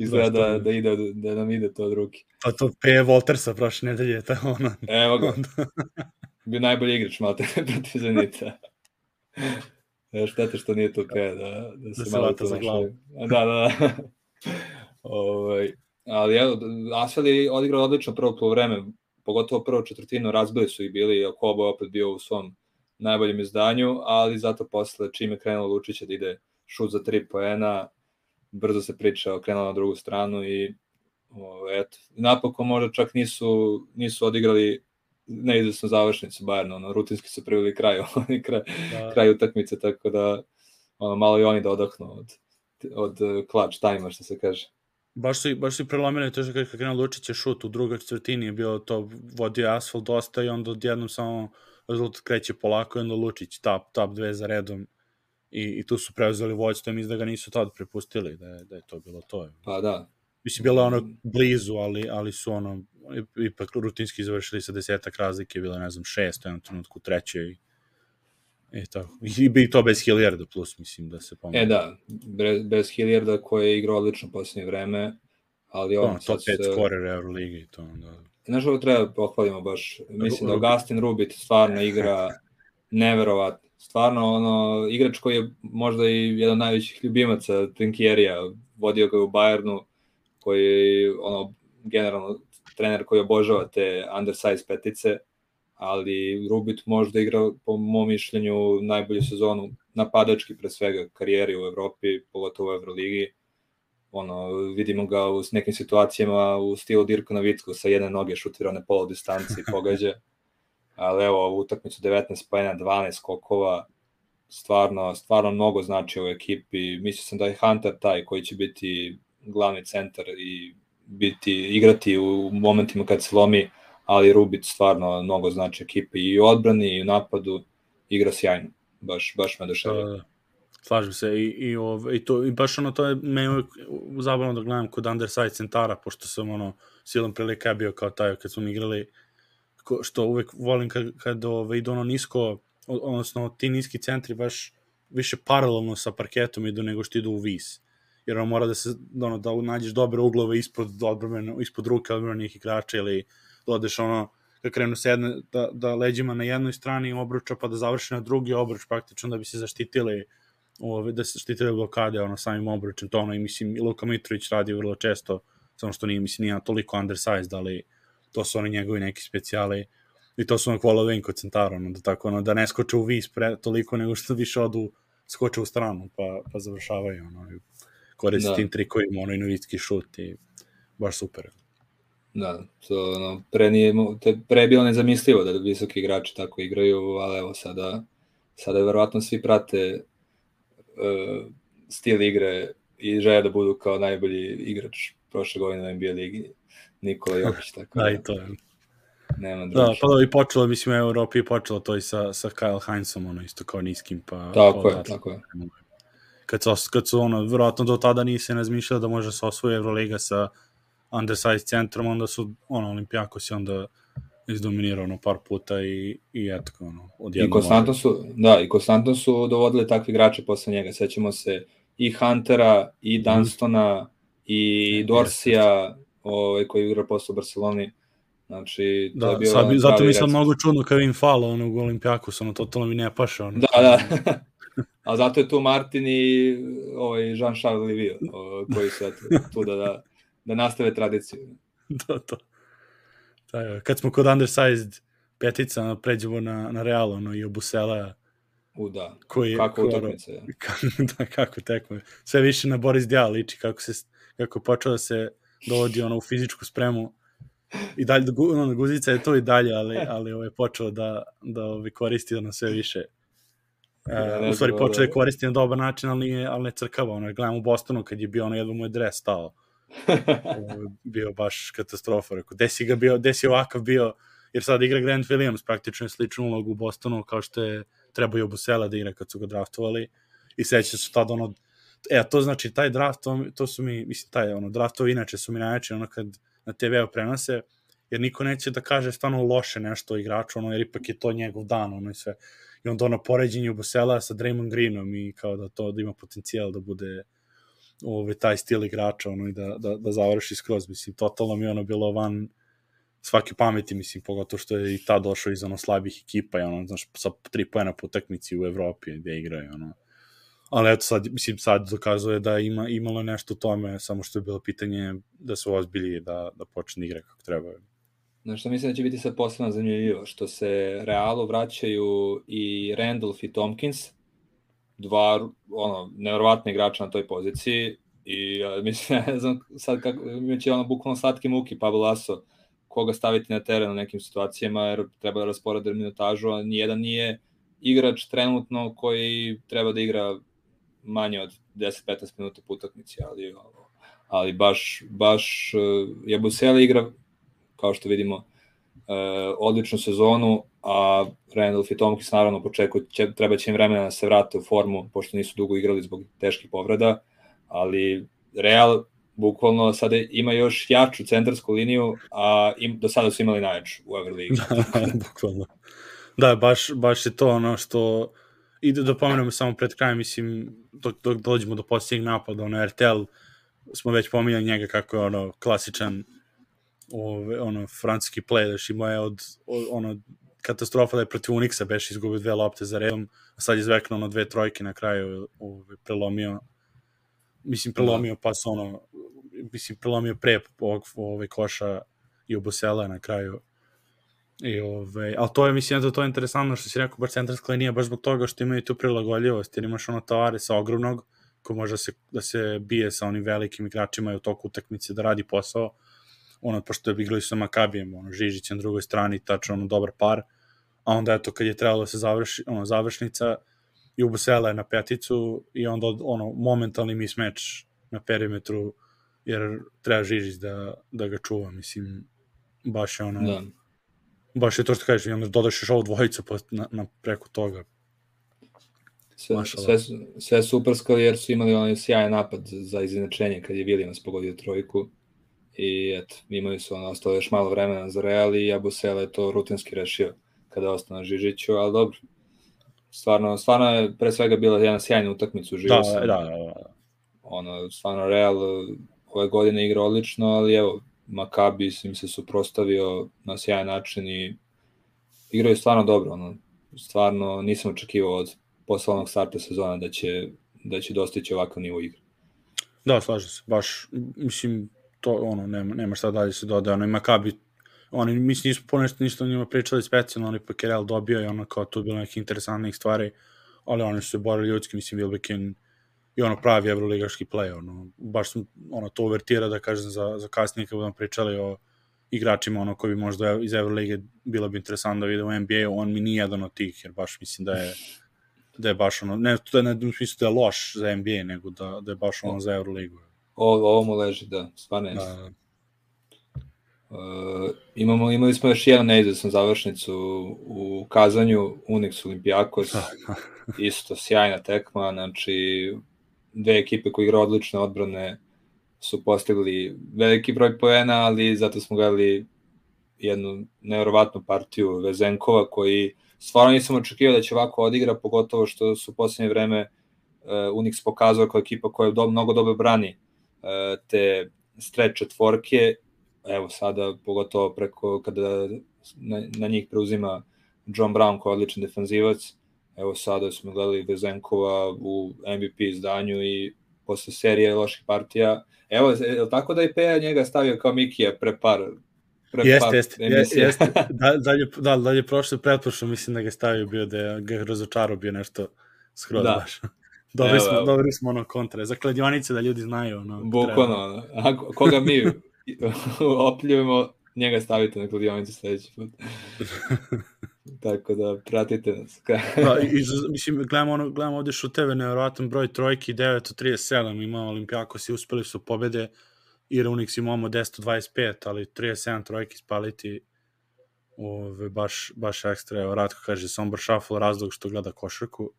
izgleda da, da, ide, da nam ide to od ruke. Pa to P. Voltersa prošle nedelje, to ono. Evo ga. Bio najbolji igrač malo *laughs* protiv Zenita. Ja, štete što nije to P, da, da, da se da malo to našao. Da, da, da. ovaj, ali evo, Asfel je odigrao odlično prvo po vreme, pogotovo prvo četvrtinu, razbili su i bili, Kobo je opet bio u svom najboljem izdanju, ali zato posle čime krenulo Lučića da ide šut za tri poena, brzo se priča okrenula na drugu stranu i o, eto, napokon možda čak nisu, nisu odigrali neizvesnu završnicu Bayernu, ono, rutinski su privili kraju, *laughs* kraj, da. kraj utakmice, tako da ono, malo i oni da odahnu od, od klač tajma, što se kaže. Baš su, baš su prelomili to što kada krenuo Lučić je šut u drugoj četvrtini je bilo to, vodio asfalt dosta i onda odjednom samo rezultat kreće polako i onda Lučić tap, tap dve za redom i, i tu su preuzeli vođstvo, mislim da ga nisu tad prepustili, da je, da je to bilo to. Pa da, Mislim, bilo ono blizu, ali, ali su ono, ipak rutinski završili sa desetak razlike, bilo ne znam, šest u jednom trenutku, treće i E, tako. I bi to bez Hilliarda plus, mislim, da se pomoći. E, da, bez, bez Hilliarda koji je igrao odlično posljednje vreme, ali on... To, top 5 se... skorer Euroligi i to, da. Znaš, ovo treba pohvalimo baš. Mislim da Augustin Rubit stvarno igra *laughs* neverovatno. Stvarno, ono, igrač koji je možda i jedan od najvećih ljubimaca Trinkierija, vodio ga u Bayernu, koji ono, generalno trener koji obožava te undersize petice, ali Rubit možda igra, po mom mišljenju, najbolju sezonu napadački pre svega karijeri u Evropi, pogotovo u Euroligi. Ono, vidimo ga u nekim situacijama u stilu Dirka Novicko sa jedne noge šutira na polo distanci i pogađa. Ali evo, u utakmicu 19 pojena, 12 skokova, stvarno, stvarno mnogo znači u ekipi. Mislio sam da je Hunter taj koji će biti glavni centar i biti, igrati u momentima kad se lomi ali Rubit stvarno mnogo znači ekipe i u odbrani i u napadu igra sjajno. Baš, baš me oduševio. Da, da. Slažem se i, i, ov, i, to, i baš ono to je me uvijek zabavno da gledam kod underside centara, pošto sam ono silom prilika bio kao taj kad smo igrali što uvek volim kad, kad ove, idu ono nisko, odnosno ti niski centri baš više paralelno sa parketom idu nego što idu u vis. Jer ono mora da se, ono, da nađeš dobre uglove ispod, odbrmeno, ispod ruke odbrmenih igrača ili dodeš ono, kad krenu se jedne, da, da leđima na jednoj strani obruča pa da završi na drugi obruč praktično da bi se zaštitili ove, da se zaštitili blokade ono, samim obručem, to ono i mislim i Luka Mitrović radi vrlo često, samo što nije, mislim, nije toliko undersized, ali to su oni njegovi neki specijali i to su ono kvala venko centara, ono, da tako, ono, da ne skoče u vis pre, toliko nego što više odu skoče u stranu, pa, pa završavaju, ono, koristi da. tim trikovima, ono, i novitski šut i baš super. Da, to, ono, pre, nije, pre je bilo nezamislivo da visoki igrači tako igraju, ali evo sada, sada verovatno svi prate uh, stil igre i žele da budu kao najbolji igrač prošle godine u NBA ligi, Nikola Jokić, *laughs* tako da. da, i to je. Nema drugi. Da, pa da i počelo, mislim, u Evropi je počelo to i sa, sa Kyle Heinzom, ono, isto kao niskim, pa... Tako je, tako je. Kad su, kad su ono, verovatno do tada nisi razmišljao da može se osvoje Euroliga sa undersized centrom, onda su ono, Olimpijakos je onda izdominirao ono par puta i, i eto, ono, odjedno I konstantno su, da, i konstantno su dovodili takvi igrače posle njega. Sećamo se i Huntera, i mhm. Dunstona, mm. I Dorsija, ovaj, koji igra posle u Barceloni. Znači, to da, je bilo sad, zato mi sad mnogo čudno kad im falo ono, u Olimpijakosu, ono, totalno mi ne paša. Ono. Da, da. *laughs* A zato je tu Martin i ovaj, Jean-Charles Livio, koji su tu da, da da nastave tradiciju. *laughs* to, to. Da, kad smo kod undersized petica, pređemo na, na Real, ono, i Obusela, U, da. Koji, kako utakmice. *laughs* Da, kako tekme. Sve više na Boris Dial liči, kako, se, kako počeo da se dovodi ono, u fizičku spremu. I dalje, ono, guzica je to i dalje, ali, ali ovo je počeo da, da ovaj, koristi ono sve više. Uh, u stvari počeo da koristi na dobar način, ali, nije, ali ne crkava. Ono, gledam u Bostonu kad je bio ono jedno moj dres stao bio baš katastrofa. Rekao, gde si ga bio, gde si ovakav bio, jer sad igra Grant Williams praktično je sličnu ulogu u Bostonu, kao što je trebao i Obusela da igra kad su ga draftovali. I seća su tad ono, e, to znači taj draft, to, to su mi, mislim, taj ono, draftovi inače su mi najjači, ono kad na TV-u prenose, jer niko neće da kaže stvarno loše nešto igraču, ono, jer ipak je to njegov dan, ono i sve. I onda ono poređenje Obusela sa Draymond Greenom i kao da to da ima potencijal da bude ovaj, taj stil igrača ono, i da, da, da završi skroz. Mislim, totalno mi ono bilo van svake pameti, mislim, pogotovo što je i ta došao iz ono slabih ekipa i ono, znaš, sa tri pojena po utakmici u Evropi gde igraju, ono. Ali eto sad, mislim, sad dokazuje da ima, imalo nešto u tome, samo što je bilo pitanje da su ozbilji da, da počne da igra kako treba. Znaš što mislim da će biti sad posebno zanimljivo, što se Realu vraćaju i Randolph i Tompkins, dva ono, nevjerovatne igrača na toj poziciji i ja, mislim, *laughs* ne znam sad kako, mi će ono bukvalno slatke muki Pablo Laso koga staviti na teren u nekim situacijama jer treba da rasporede minutažu, a nijedan nije igrač trenutno koji treba da igra manje od 10-15 minuta po utakmici, ali, ali baš, baš je Buseli igra, kao što vidimo, e, odličnu sezonu, a Randolph i Tomkins naravno počeku će, treba će im vremena da se vrate u formu, pošto nisu dugo igrali zbog teških povreda, ali Real bukvalno sada ima još jaču centarsku liniju, a im, do sada su imali najjaču u Euroligi. *laughs* bukvalno. Da, baš, baš je to ono što i da, da pomenemo samo pred krajem, mislim, dok, dok dođemo do posljednjeg napada, ono, RTL, smo već pominjali njega kako je ono klasičan ove, ono, francuski play, imao je od, od, ono, katastrofa da je protiv Unixa beš izgubio dve lopte za redom, a sad je zvekno ono dve trojke na kraju ove, prelomio mislim prelomio da. pas ono mislim prelomio pre ovog ove koša i obosela na kraju I ove, ali to je, mislim da to je interesantno što si rekao, bar centarska linija, baš zbog toga što imaju tu prilagodljivost, jer imaš ono tovare sa ogromnog, ko može da se, da se bije sa onim velikim igračima i u toku utakmice da radi posao, ono, pošto je igrali sa Makabijem, ono, Žižić na drugoj strani, tačno ono, dobar par, a onda eto, kad je trebalo da se završi, ono, završnica, i ubusela je na peticu i onda ono, momentalni mi smeč na perimetru, jer treba Žižić da, da ga čuva, mislim, baš je ono, da baš je to što kažeš, i onda dodaš još ovu dvojicu pa na, na preko toga. Sve, sve, sve superskali jer su imali onaj sjajan napad za izinačenje kad je Williams pogodio trojku i eto, imali su ono, ostalo još malo vremena za Real i Abusela je to rutinski rešio kada je ostao na Žižiću, ali dobro. Stvarno, stvarno je pre svega bila jedna sjajna utakmica u Da, da, da, da. Ono, stvarno Real ove godine igra odlično, ali evo, Makabi im se suprostavio na sjajan način i igraju stvarno dobro. Ono. Stvarno nisam očekivao od poslovnog starta sezona da će, da će dostići ovakav nivo igre. Da, slažem se. Baš, mislim, to, ono, nema, nema šta dalje se dodaje. Ono, i Makabi, oni, mislim, nismo ponešto ništa o njima pričali specijalno, ali pa Kerel dobio i ono, kao tu bilo nekih interesantnih stvari, ali oni su se borili ljudski, mislim, Wilbekin, i ono pravi evroligaški play, ono, baš sam, ono, to uvertira da kažem za, za kasnije kad budem pričali o igračima ono koji bi možda iz Evrolige bilo bi interesantno da vide u NBA, on mi nije jedan od tih, jer baš mislim da je da je baš ono, ne, to je ne u smislu da je loš za NBA, nego da, da je baš ono za Euroligu. O, ovo mu leži, da, stvarno je. Da. Uh, imamo, imali smo još jedan neizvesan završnicu u kazanju Unix Olimpijakos, *laughs* isto sjajna tekma, znači dve ekipe koje igra odlične odbrane su postigli veliki broj poena, ali zato smo gledali jednu nevjerovatnu partiju Vezenkova koji stvarno nisam očekivao da će ovako odigra, pogotovo što su u poslednje vreme uh, Unix pokazao kao ekipa koja do, mnogo dobro brani uh, te stretch četvorke, evo sada pogotovo preko kada na, na njih preuzima John Brown kao odličan defanzivac, Evo sada smo gledali Vezenkova u MVP izdanju i posle serije loših partija. Evo, je tako da je Peja njega stavio kao Mikija pre par pre jeste, par jeste, jeste, jeste. *laughs* Da, dalje, da, dalje prošlo pretprošlo, mislim da ga stavio bio da je ga razočarao bio nešto skroz da. baš. *laughs* Dobri evo, smo, evo. dobri smo ono kontre. Za kladionice da ljudi znaju. Ono, Bukvalno, a koga mi *laughs* opljujemo, njega stavite na kladionicu sledeći put. Tako da, pratite nas. da, *laughs* i, mislim, gledamo, ono, gledamo ovde šuteve, nevjerojatan broj trojki, 9 od 37, ima Olimpijakos i uspeli su pobede, i Unix imamo 10 od 25, ali 37 trojki spaliti, ove, baš, baš ekstra. Evo, Ratko kaže, Sombor Shuffle, razlog što gleda košarku,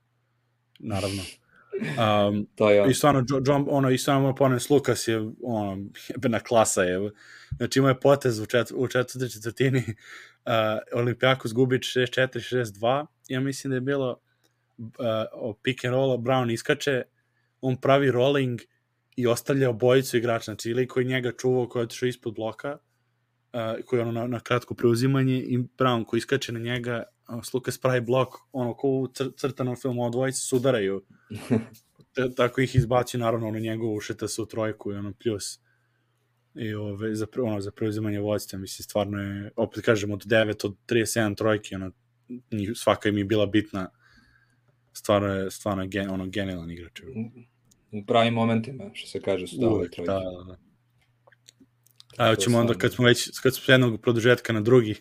naravno. Um, *laughs* to je. I stvarno, John, ono, i stvarno oponent Lukas je, ono, *laughs* jebena klasa je. Znači, imao je potez u, čet, u četvrtoj četvrtini, uh, Olimpijakos gubi 64-62, ja mislim da je bilo uh, pick and roll, Brown iskače, on pravi rolling i ostavlja obojicu igrača, znači ili koji njega čuvao, koji je otišao ispod bloka, uh, koji je ono na, na kratko preuzimanje i Brown koji iskače na njega Slukas pravi blok, ono, ko u cr crtanom filmu, od dvojice sudaraju. *laughs* Tako ih izbaci, naravno, na njegovu ušeta su trojku i ono, plus. I ove, za, ono, za preuzimanje vodstva, mislim, stvarno je, opet kažem, od 9 od 37 trojke, ono, svaka im je bila bitna. Stvarno je, stvarno je gen, ono, genijalan igrač. U pravim momentima, što se kaže, su dali trojke. Da, da, da. A ćemo onda, kad smo već, kad smo jednog produžetka na drugi,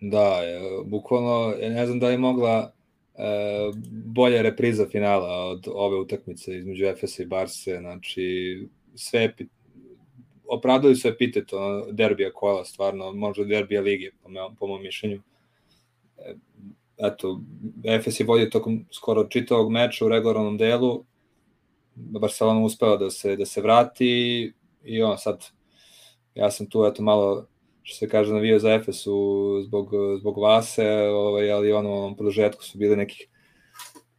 Da, je, bukvalno, ne znam da je mogla e, bolja repriza finala od ove utakmice između Efesa i Barse, znači sve opravdali su epiteto derbija kola, stvarno, možda derbija lige, po, me, po mom mišljenju. E, eto, Efes je vodio tokom skoro čitavog meča u regularnom delu, Barcelona uspela da se, da se vrati, i on sad, ja sam tu eto malo, što se kaže, navio za Efesu zbog, zbog Vase, ovaj, ali ono, u onom produžetku su bili nekih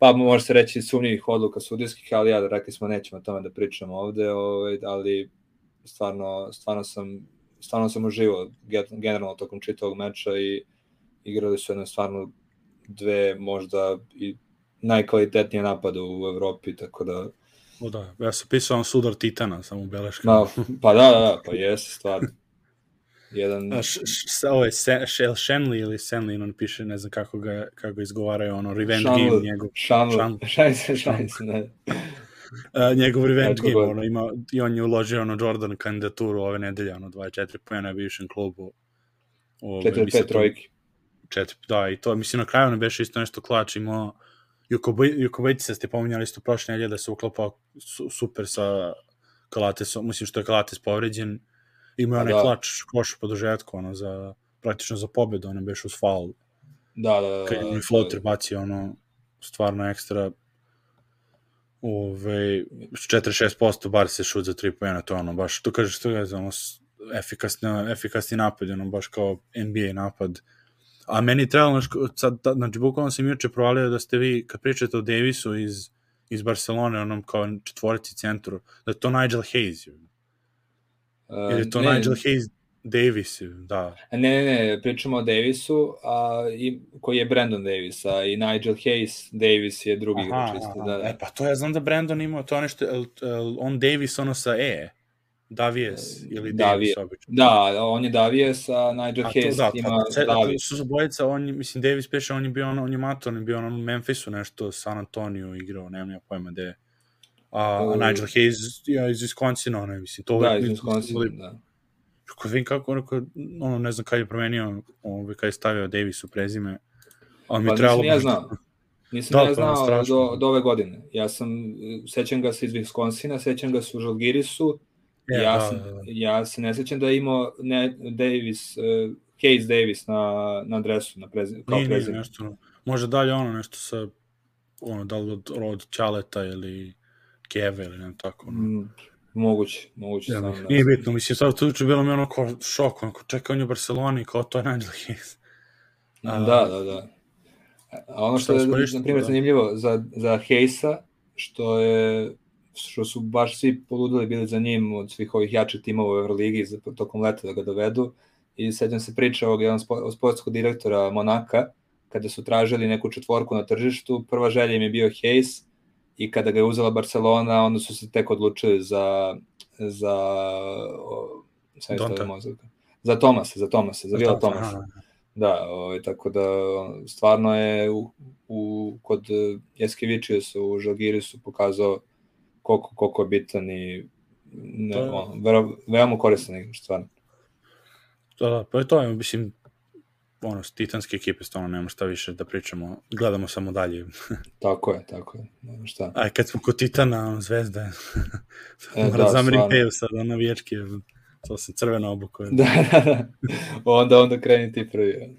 pa može se reći sumnjivih odluka sudijskih, ali ja rekli smo nećemo o tome da pričamo ovde, ovaj, ali stvarno, stvarno sam stvarno sam uživo generalno tokom čitavog meča i igrali su jedno stvarno dve možda i najkvalitetnije napade u Evropi, tako da... O da, ja sam pisao sudar Titana, samo u beleškama. Da, pa da, da, da, pa jeste stvarno. Jedan... A š, š, ovo je Shell Shenley ili Senley, on piše, ne znam kako ga, kako izgovaraju, ono, Revenge Shanley, Game njegov. Shanley, Shanley, Shanley, ne. Uh, njegov revenge game, ono, ima, i on je uložio ono Jordan kandidaturu ove nedelje, ono 24 pojena u bivšem klubu. Ove, 4-5 trojki. Četiri, da, i to, mislim, na kraju ne beše isto nešto klač, imao se ste pominjali isto prošle nedelje da se uklopao su, super sa Kalatesom, mislim što je Kalates povređen, imao je onaj da. klač koš po dožetku, ono, za, praktično za pobedu, ono beš uz faul. Da, da, da. Kad je floater bacio, ono, stvarno ekstra ove, 46% bar se šut za 3 pojena, to ono, baš, to kažeš, to je, ono, efikasni, efikasni napad, ono, baš kao NBA napad. A meni trebalo, sad, znači, bukvalno sam juče provalio da ste vi, kad pričate o Davisu iz, iz Barcelone, onom kao četvorici centru, da je to Nigel Hayes. Uh, je to ne, Nigel Hayes Davis, da. Ne, ne, ne, pričamo o Davisu, a, i, koji je Brandon Davis, a i Nigel Hayes Davis je drugi igrač isto. Da, da. E, pa to ja znam da Brandon ima, to nešto, on Davis ono sa E, Davies ili Davis obično. Da, on je Davies, a Nigel a to, Hayes da, ima to, Davis. Su bojica, on, mislim, Davis peše, on je bio, on, on je mator, on je bio on u Memphisu nešto, San Antonio igrao, nemam ja pojma gde. A, a Nigel Hayes ja, iz Wisconsin, ono, mislim, to da, iz Wisconsin, da Kako vidim kako, onako, ono, ne znam kada je promenio, ovaj, kada je stavio Davisu prezime, ali mi pa, trebalo... Nisam ja znao. Nisam da, ja pa, znao pa, do, do ove godine. Ja sam, sećam ga se iz Wisconsina, sećam ga se u Žalgirisu, ja, ja, da, sam, da, da. ja se ne sećam da je imao ne, Davis, uh, Case Davis na, na adresu, na prezi, kao nije, prezime. Nije, nešto, može dalje ono nešto sa, ono, da li od, od Ćaleta ili Keve ili ne tako. Ono. Mm, Moguće, moguće. Ja, sam, da. Nije bitno, mislim, sad tu uče bilo mi ono kao šok, onako, čekaj, on je u Barceloni, kao to je Hayes. Da, da, da. A ono što je, na primjer, da. zanimljivo za, za Hayesa, što je što su baš svi poludili bili za njim od svih ovih jačih timova u Euroligi za, tokom leta da ga dovedu i sećam se priča ovog jedan spo, sportskog direktora Monaka kada su tražili neku četvorku na tržištu, prva želja im je bio Hayes, i kada ga je uzela Barcelona, onda su se tek odlučili za za o, Donta. za Tomasa, za Tomasa, za Vila Tomasa. Da, ovaj, tako da stvarno je u, u kod su u Žalgirisu pokazao koliko, koliko je bitan i ne, to... on, veoma koristan igrač, stvarno. Da, da, pa je to, mislim, ono, titanske ekipe, stvarno nema šta više da pričamo, gledamo samo dalje. *laughs* tako je, tako je, nema šta. A kad smo kod Titana, ono, zvezda, *laughs* e, *laughs* mora da, zamerim peju sad, ono, vječke, to se crveno obuko. da, da, da, onda, onda kreni ti prvi.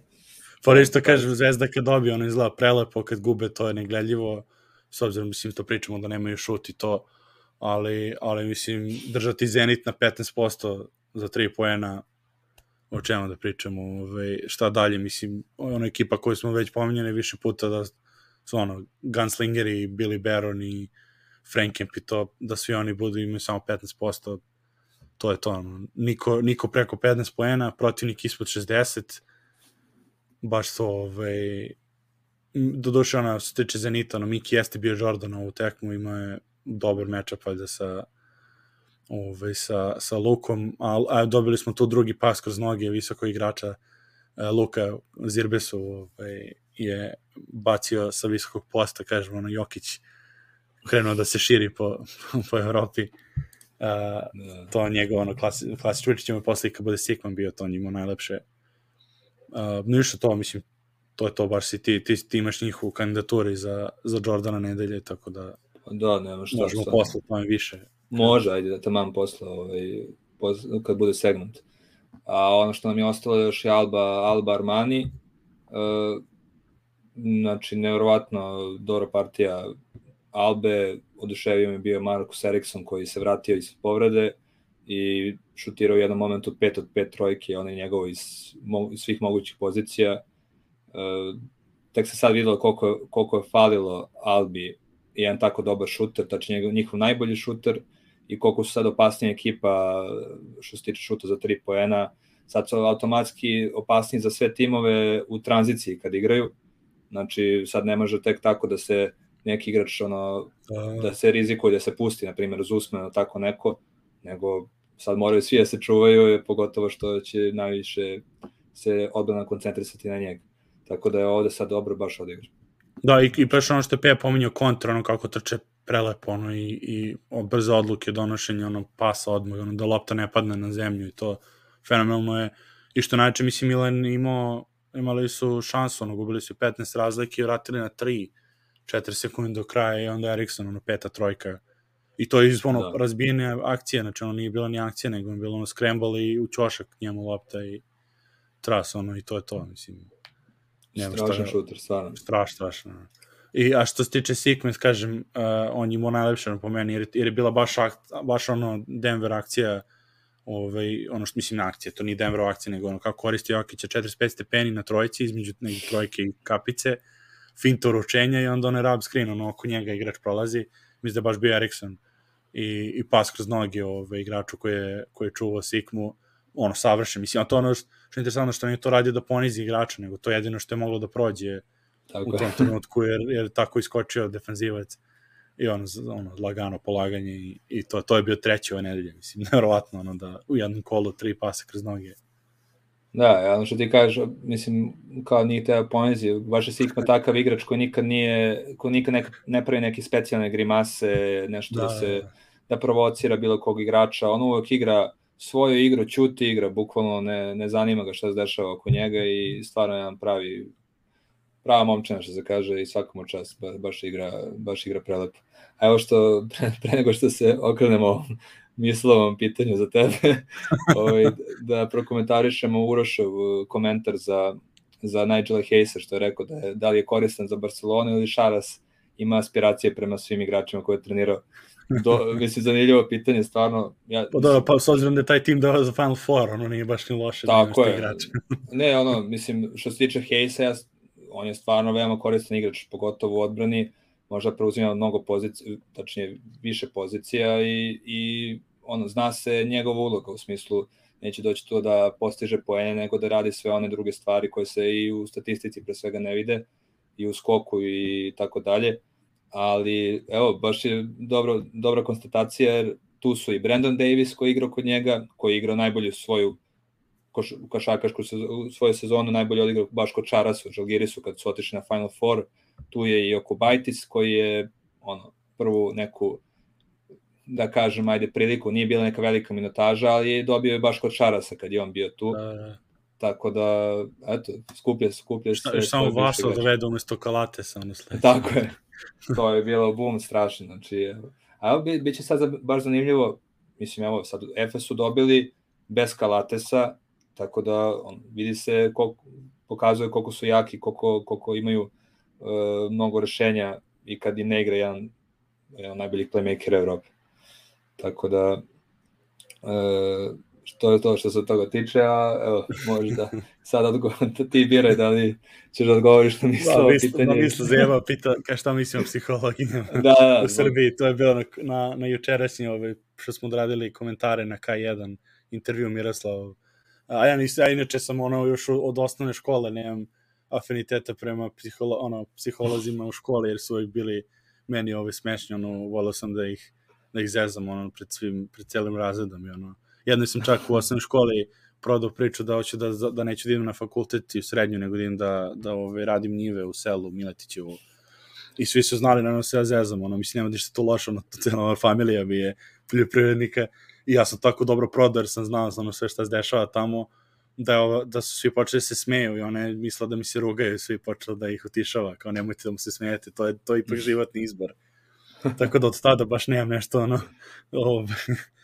Pa isto kažem, zvezda kad dobije, ono izgleda prelepo, kad gube, to je negledljivo, s obzirom, mislim, to pričamo da nemaju šut i to, ali, ali mislim, držati Zenit na 15% za 3 poena, o čemu da pričamo, ovaj, šta dalje, mislim, ona ekipa koju smo već pominjali više puta da su ono, Gunslingeri, Billy Baron i Frankenp i to, da svi oni budu imaju samo 15%, to je to, ono, niko, niko preko 15 poena, protivnik ispod 60, baš to, ovaj, doduše ona, se tiče Zenita, ono, Miki jeste bio Jordan ovu tekmu, ima je dobar matchup, valjda, sa, ovaj, sa, sa Lukom, a, a dobili smo tu drugi pas kroz noge visokog igrača e, Luka Zirbesu ovaj, je bacio sa visokog posta, kažemo, ono, Jokić krenuo da se širi po, *laughs* po Evropi. Uh, da. to njegov ono klasi, klasi Čučić ćemo posle kad bude Sikman bio to njima najlepše uh, ništa to mislim to je to baš si ti, ti, ti imaš njih u kandidaturi za, za Jordana nedelje tako da da nema šta možemo posle tome više Može, ajde da tamam posle, ovaj, posle, kad bude segment. A ono što nam je ostalo još je Alba, Alba Armani. E, znači, nevrovatno dobra partija Albe, oduševio mi bio Markus Eriksson koji se vratio iz povrede i šutirao u jednom momentu 5 od 5 trojke, on je njegovo iz, mo, iz svih mogućih pozicija. Uh, tek se sad videlo koliko, koliko je falilo Albi jedan tako dobar šuter, tačnije njegov, njihov najbolji šuter i koliko su sad opasnija ekipa što se tiče šuta za 3 poena. Sad su automatski opasniji za sve timove u tranziciji kad igraju. Znači sad ne može tek tako da se neki igrač ono, da, da se rizikuje da se pusti, na primjer, uz usmeno tako neko, nego sad moraju svi da se čuvaju, pogotovo što će najviše se odbrana koncentrisati na njega. Tako da je ovde sad dobro baš odigra. Da, i, i baš ono što je Peja pominjao kontra, ono kako trče prelepo, ono, i, i brze odluke, donošenje, ono, pasa odmah, ono, da lopta ne padne na zemlju i to fenomenalno je. I što najče, mislim, Milan imao, imali su šansu, ono, gubili su 15 razlike i vratili na 3, 4 sekunde do kraja i onda Erikson, ono, peta trojka. I to je iz ono, da. razbijene akcije, znači ono nije bila ni akcija, nego je bilo ono scramble i u čošak njemu lopta i tras, ono, i to je to, mislim. Nema strašan šuter, stvarno. Strašno, strašno. I, a što se tiče Sequence, kažem, uh, on je imao najlepše po meni, jer, jer je bila baš, akt, baš ono Denver akcija, ovaj, ono što mislim na akcija, to nije Denver akcija, nego ono kako koristi Jokića 45 stepeni na trojici, između neke trojke i kapice, finto uručenja i onda onaj rub screen, ono oko njega igrač prolazi, mislim da je baš bio Erikson i, i pas kroz noge ovaj, igraču koji je, koji je čuvao Sikmu, ono, savršen. Mislim, a to ono što, što je interesantno što nije to radio da ponizi igrača, nego to je jedino što je moglo da prođe tako u tom trenutku, jer, jer tako iskočio defenzivac i ono, ono lagano polaganje i, i to, to je bio treći ove nedelje, mislim, *laughs* nevrovatno, ono, da u jednom kolu tri pasa kroz noge. Da, ono što ti kažeš, mislim, kao nije te ponizi, baš je Sikma takav igrač koji nikad nije, koji nikad ne, ne pravi neke specijalne grimase, nešto da, da se, da. da provocira bilo kog igrača, on uvek igra svoju igru, čuti igra, bukvalno ne, ne zanima ga šta se dešava oko njega i stvarno jedan pravi prava momčina što se kaže i svakom čas ba, baš igra, baš igra prelepo. A evo što pre, pre nego što se okrenemo mislovom pitanju za tebe, *laughs* ovaj, da prokomentarišemo Urošov komentar za, za Nigela Hayesa što je rekao da, je, da li je koristan za Barcelonu ili Šaras ima aspiracije prema svim igračima koje je trenirao do, *laughs* mislim, zanimljivo pitanje, stvarno. Ja, pa da, pa s obzirom da je taj tim dao za Final Four, ono nije baš ni loše da tako da je. igrač. ne, ono, mislim, što se tiče Hayesa, ja, on je stvarno veoma koristan igrač, pogotovo u odbrani, možda preuzima mnogo pozicija, tačnije više pozicija i, i ono, zna se njegova uloga u smislu neće doći to da postiže poene, nego da radi sve one druge stvari koje se i u statistici pre svega ne vide, i u skoku i tako dalje. Ali evo, baš je dobro, dobra konstatacija, jer tu su i Brandon Davis koji igrao kod njega, koji igrao najbolju svoju koš, košakašku svoju sezonu, najbolje odigrao baš kod Čarasu, Žalgirisu kad su otišli na Final Four, tu je i Okubaitis koji je ono, prvu neku da kažem, ajde, priliku, nije bila neka velika minutaža, ali dobio je baš kod Čarasa kad je on bio tu. Da, da. Tako da, eto, skuplje, skuplje. Šta, još samo Vaso dovede umesto Kalatesa, ono sledeće. Tako je. to je bilo bum strašno, znači, a bi, bit će sad baš zanimljivo, mislim, evo, sad Efes su dobili bez Kalatesa, tako da on, vidi se koliko, pokazuje koliko su jaki, koliko, koliko imaju uh, mnogo rešenja i kad i ne igra jedan, jedan najboljih playmaker Evrope. Tako da, uh, to je to što se toga tiče, a evo, možda *laughs* sad odgovor, ti biraj da li ćeš da odgovoriš na mislo da, misl, pitanje. Da, mislo zema, pita ka šta mislim o psihologijama *laughs* da, da, u Srbiji, to je bilo na, na, na jučerašnji, ovaj, što smo odradili komentare na K1, intervju Miroslav. A ja, nisam, ja inače sam ono još od osnovne škole, nemam afiniteta prema psiholo, ono, psiholozima u školi, jer su uvijek bili meni ove smešni, ono, volao sam da ih, da ih zezam, ono, pred svim, pred celim razredom i ono, Jedno sam čak u osnovnoj školi prodao priču da hoću da, da neću da idem na fakultet i u srednju, nego da idem da, da ove, radim njive u selu Miletićevu. I svi su znali, naravno se ja zezam, ono, mislim, nema ništa to loše, ono, cijela familija bi je poljoprivrednika i ja sam tako dobro prodao jer sam znao ono, sve šta se dešava tamo, da, je, da su svi počeli da se smeju i one misle da mi se rugaju, svi počeli da ih utišava, kao nemojte da mu se smijete, to je, to je ipak životni izbor. *laughs* Tako da od tada baš nemam nešto ono, ove,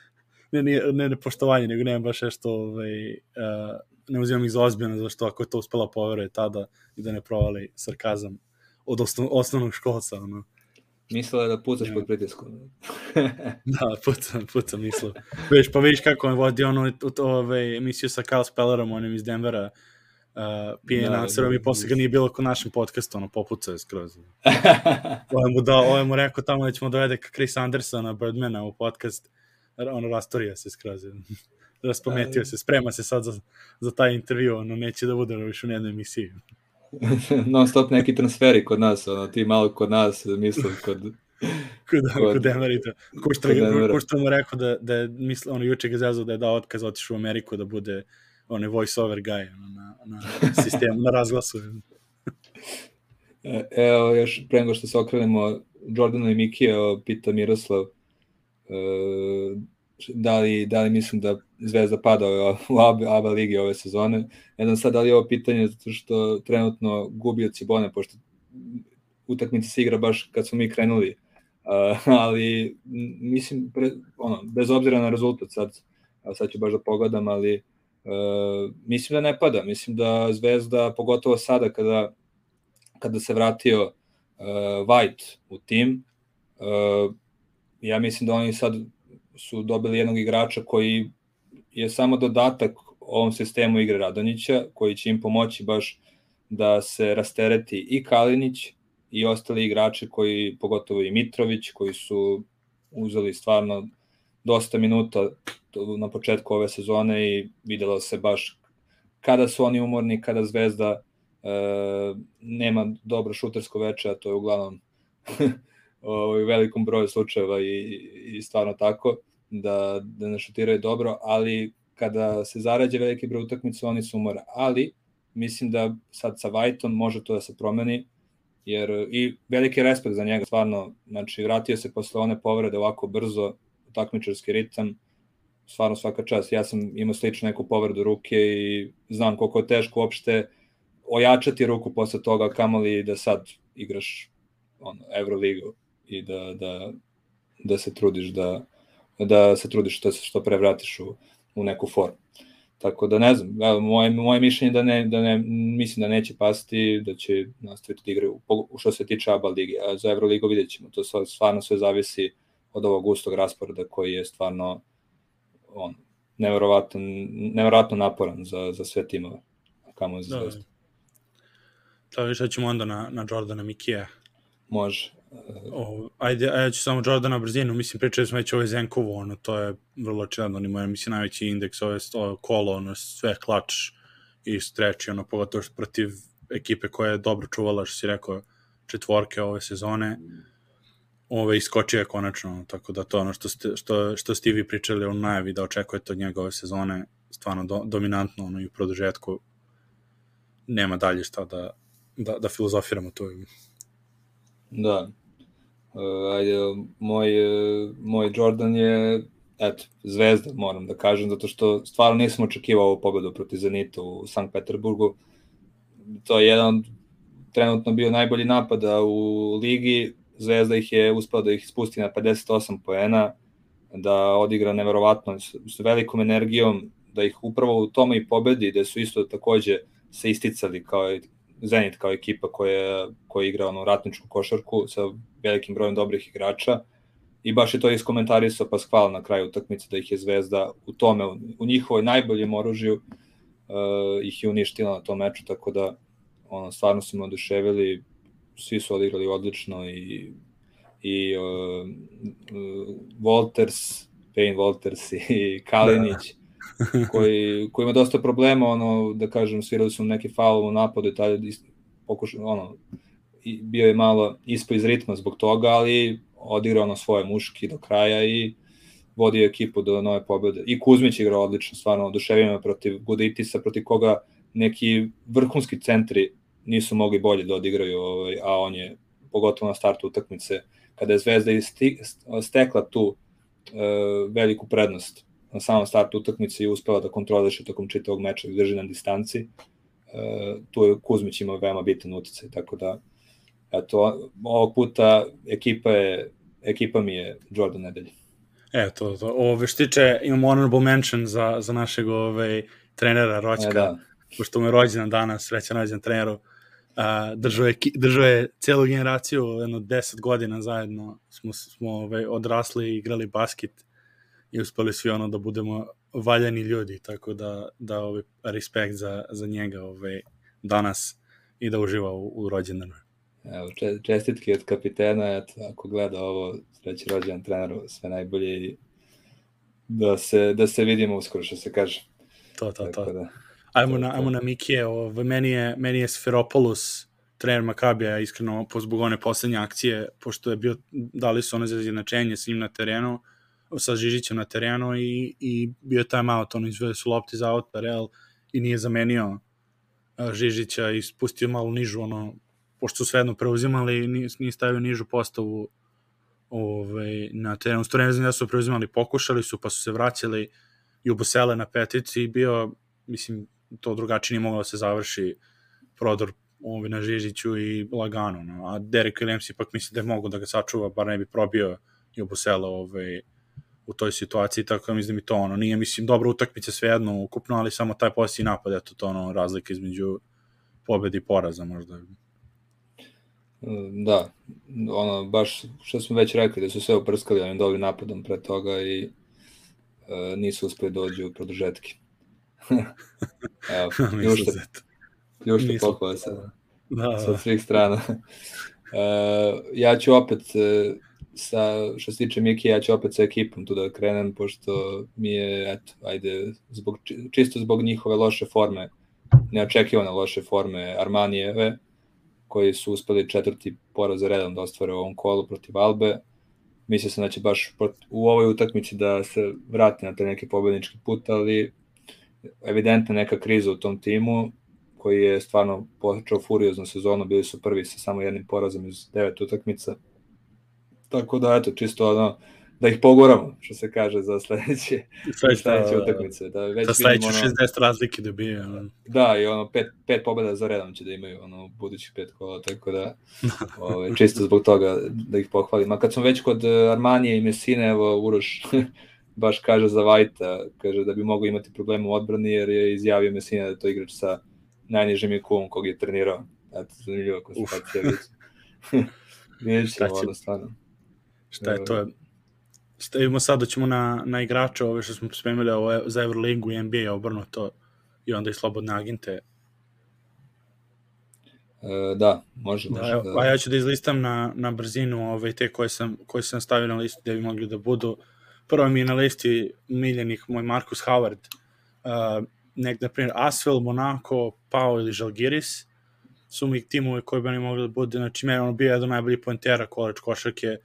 *laughs* ne, ne, ne, ne poštovanje, nego nemam baš nešto, ovaj, uh, ne uzimam ih za ozbiljno, zašto ako je to uspela povere tada i da ne provali sarkazam od osnov, osnovnog školca, ono. Mislila je da pucaš pod pritiskom. *laughs* da, pucam, pucam mislio. Viš, pa vidiš kako on vodi ono, ove, emisiju sa Carl Spellerom, onim iz Denvera, uh, pije da, da, i posle ga nije bilo kod našem podcastu, ono, popucao je skroz. *laughs* ovo mu, da, ovo mu rekao tamo da ćemo dovede Chris Andersona, Birdmana u podcast, ono, rastorio se skroz. *laughs* Raspometio se, sprema se sad za, za taj intervju, ono, neće da bude više u jednoj emisiji. *laughs* non stop neki transferi kod nas, ono, ti malo kod nas, mislim, *laughs* kod... kod, kod, kod Emerita. Ko što, ko što mu rekao da, da je, misle, ono, juče ga zazao da je dao otkaz, otišao u Ameriku da bude onaj voice over guy ono, na, na *laughs* sistemu, na razglasu. E, evo, još pre nego što se okrenemo, Jordana i Mikija, pita Miroslav, uh, da li, da li mislim da Zvezda pada u ABA, ABA ligi ove sezone. Ne znam sad da li je ovo pitanje zato što trenutno gubi od Cibone, pošto utakmica se igra baš kad smo mi krenuli, uh, ali mislim, pre, ono, bez obzira na rezultat sad, sad ću baš da pogledam, ali uh, mislim da ne pada, mislim da Zvezda, pogotovo sada kada, kada se vratio uh, White u tim, uh, ja mislim da oni sad su dobili jednog igrača koji je samo dodatak ovom sistemu igre Radonjića, koji će im pomoći baš da se rastereti i Kalinić i ostali igrači koji, pogotovo i Mitrović, koji su uzeli stvarno dosta minuta na početku ove sezone i videlo se baš kada su oni umorni, kada Zvezda e, nema dobro šutersko veče, a to je uglavnom *laughs* u velikom broju slučajeva i, i stvarno tako da, da ne šutiraju dobro, ali kada se zarađe veliki broj utakmica, oni su umora. Ali, mislim da sad sa Vajtom može to da se promeni, jer i veliki respekt za njega, stvarno, znači vratio se posle one povrede ovako brzo, takmičarski ritam, stvarno svaka čast. Ja sam imao slično neku povredu ruke i znam koliko je teško uopšte ojačati ruku posle toga, kamoli da sad igraš ono, Euroligu i da, da, da se trudiš da, da se trudiš da se što pre vratiš u, u neku formu. Tako da ne znam, evo, moje, moje mišljenje da ne, da ne, mislim da neće pasti, da će nastaviti da igraju u, što se tiče ABA ligi, a za Euroligu vidjet ćemo, to stvarno sve zavisi od ovog gustog rasporeda koji je stvarno on, neverovatno, neverovatno naporan za, za sve timove, kamo za da, zvezdu. Da, da. šta ćemo onda na, na Jordana Mikija? Može. O, ajde, a ja ću samo Jordana brzinu, mislim, pričali smo već ovo Zenkovo, ono, to je vrlo očigledno, oni imaju, mislim, najveći indeks, ove sto, kolo, ono, sve klač i streči, ono, pogotovo protiv ekipe koja je dobro čuvala, što si rekao, četvorke ove sezone, ove iskočio je konačno, tako da to ono što ste, što, što ste vi pričali o najavi da očekujete od njega ove sezone, stvarno do, dominantno ono, i u produžetku nema dalje šta da, da, da filozofiramo to. Da, Uh, ajde, moj, moj Jordan je eto, zvezda, moram da kažem, zato što stvarno nisam očekivao ovu pobedu protiv Zenita u Sankt Peterburgu. To je jedan trenutno bio najbolji napada u ligi, Zvezda ih je uspela da ih spusti na 58 poena, da odigra neverovatno s velikom energijom, da ih upravo u tome i pobedi, da su isto takođe se isticali kao Zenit kao ekipa koja, koja igra ono ratničku košarku sa velikim brojem dobrih igrača. I baš je to iskomentarisao Pasquale na kraju utakmice da ih je Zvezda u tome, u njihovoj najboljem oružju uh, ih je uništila na tom meču, tako da ono, stvarno su me oduševili, svi su odigrali odlično i, i uh, uh, Walters, Payne Walters i Kalinić, da. *laughs* koji, koji ima dosta problema, ono, da kažem, svirali su neki faul u napadu i taj pokušao, ono, bio je malo ispo iz ritma zbog toga, ali odigrao na svoje muški do kraja i vodio ekipu do nove pobede. I Kuzmić igrao odlično, stvarno oduševio protiv Guditisa, protiv koga neki vrhunski centri nisu mogli bolje da odigraju, ovaj, a on je pogotovo na startu utakmice, kada je Zvezda stekla tu e, veliku prednost na samom startu utakmice i uspela da kontroliše tokom čitavog meča, da drži na distanci, e, tu je Kuzmić imao veoma bitan uticaj, tako da eto, ovog puta ekipa, je, ekipa mi je Jordan nedelje. Eto, to, ove štiče, imamo honorable mention za, za našeg ove, trenera Roćka, e, da. pošto mu je rođendan danas, srećan rođendan treneru. A, držao, je, držao je celu generaciju, jedno 10 godina zajedno smo, smo ovaj, odrasli i igrali basket i uspeli svi ono da budemo valjani ljudi, tako da, da ovaj, respekt za, za njega ovaj, danas i da uživa u, u rođendanu. Evo, čestitke od kapitena, eto, ako gleda ovo, sreći rođendan treneru, sve najbolje i da se, da se vidimo uskoro, što se kaže. To, to, to. Da, ajmo, to, na, ajmo na Mikije, ovo, meni, je, meni je Sferopoulos, trener Makabija, iskreno, po zbog one poslednje akcije, pošto je bio, dali su ono za izjednačenje s njim na terenu, sa Žižićem na terenu i, i bio je time out, ono izvede su lopti za out, Real, i nije zamenio Žižića i spustio malo nižu, ono, pošto su svejedno preuzimali, nije, stavio nižu postavu ovaj, na terenu. Sto ne znam da su preuzimali, pokušali su, pa su se vraćali i ubosele na petici i bio, mislim, to drugačije nije moglo da se završi prodor ovaj, na Žižiću i lagano. No. A Derek Williams ipak misli da je mogo da ga sačuva, bar ne bi probio i ubosele ovaj, u toj situaciji, tako da mislim da mi to ono, nije, mislim, dobra utakmica svejedno ukupno, ali samo taj posljednji napad, eto to ono, razlika između pobedi i poraza možda. Da, ono, baš što smo već rekli, da su sve uprskali onim dobrim napadom pre toga i e, nisu uspeli da dođu u produžetke. *laughs* Evo, pljušte, pljušte pohvala sa, da, da. sa svih strana. *laughs* e, ja ću opet e, sa, što se tiče Miki, ja ću opet sa ekipom tu da krenem, pošto mi je, eto, ajde, zbog, čisto zbog njihove loše forme, neočekivane loše forme Armanijeve, koji su uspeli četvrti poraz za redom da ostvare u ovom kolu protiv Albe. Mislio sam da će baš u ovoj utakmici da se vrati na taj neki pobednički put, ali evidentna neka kriza u tom timu koji je stvarno počeo furioznu sezonu, bili su prvi sa samo jednim porazom iz devet utakmica. Tako da, eto, čisto ono, da ih pogoramo, što se kaže, za sledeće, sledeće, sledeće da, utakmice. Da već za sledeće ono, 60 razlike dobije. Ono. Da, i ono, pet, pet pobeda za redom će da imaju, ono, budući pet kola, tako da, *laughs* ove, čisto zbog toga da ih pohvalim. A kad smo već kod e, Armanije i Mesine, evo, Uroš *laughs* baš kaže za Vajta, kaže da bi mogo imati problema u odbrani, jer je izjavio Mesina da je to igrač sa najnižim IQ-om kog je trenirao. Eto, zanimljivo konstatacija. *laughs* Vidjet ćemo, ono, stvarno. Šta je to? stavimo sad da ćemo na, na igrače ove što smo spremili ovo, za Euroligu i NBA obrnuto i onda i slobodne agente. E, da, može, može. Da, da. A ja ću da izlistam na, na brzinu ove, te koje sam, koje sam stavio na listu da bi mogli da budu. Prvo mi je na listi miljenih moj Marcus Howard, uh, nek, na primjer, Asvel, Monaco, Pau ili Žalgiris, su mi timovi koji bi oni mogli da budu, znači, meni ono bio jedan najbolji pointera college košarke,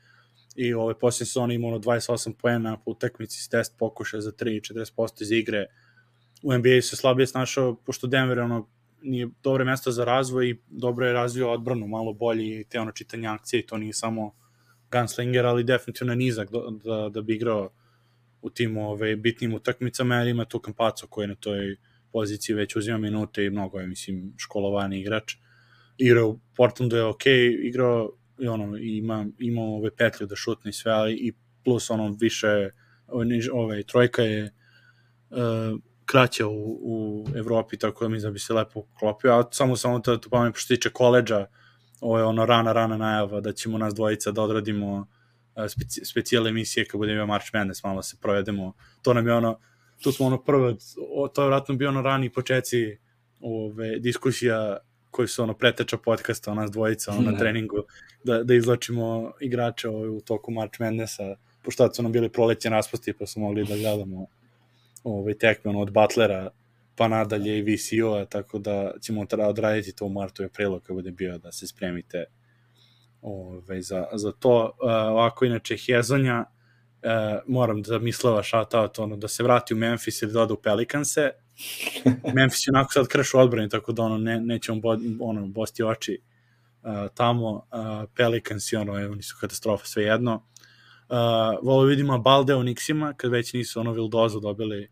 i ove posljednje sezone imao 28 poena po utakmici s test pokušaja za 3 40% iz igre. U NBA se slabije snašao, pošto Denver ono, nije dobre mesto za razvoj i dobro je razvio odbranu, malo bolji i te ono čitanje akcije i to nije samo gunslinger, ali definitivno nizak da, da, da bi igrao u tim ove, bitnim utakmicama, jer ima tu Kampaco koji na toj poziciji već uzima minute i mnogo je, mislim, školovani igrač. Igrao u Portlandu je ok, igrao i ono, ima, ima ove petlje da šutne i sve, ali i plus ono više, ove, ove trojka je uh, kraća u, u Evropi, tako da mi da bi se lepo klopio, a samo samo to, to pamet, što tiče koleđa, ovo je ono rana, rana najava da ćemo nas dvojica da odradimo uh, speci, specijale emisije kad budemo March Madness, malo se provedemo, to nam je ono, tu smo ono prvo, to je vratno bio ono rani počeci ove, diskusija koji su ono preteča podcasta, nas dvojica ono, na da. treningu, da, da izlačimo igrače ovaj, u toku March Madnessa, pošto su nam bili prolećen raspusti, pa su mogli da gledamo ovaj, tekme ono, od Butlera pa nadalje i VCO-a, tako da ćemo odraditi to u martu i aprilu kad bude bio da se spremite ovaj, za, za to. Uh, ovako, inače, Hezonja, uh, moram da mislava shoutout, ono, da se vrati u Memphis ili da ode u Pelicanse, *laughs* Memphis je onako sad krš odbrani, tako da ono, ne, nećemo bo, ono, bosti oči uh, tamo. Uh, Pelicans i ono, oni su katastrofa sve jedno. Uh, volo vidimo Balde u Nixima, kad već nisu ono Vildozu dobili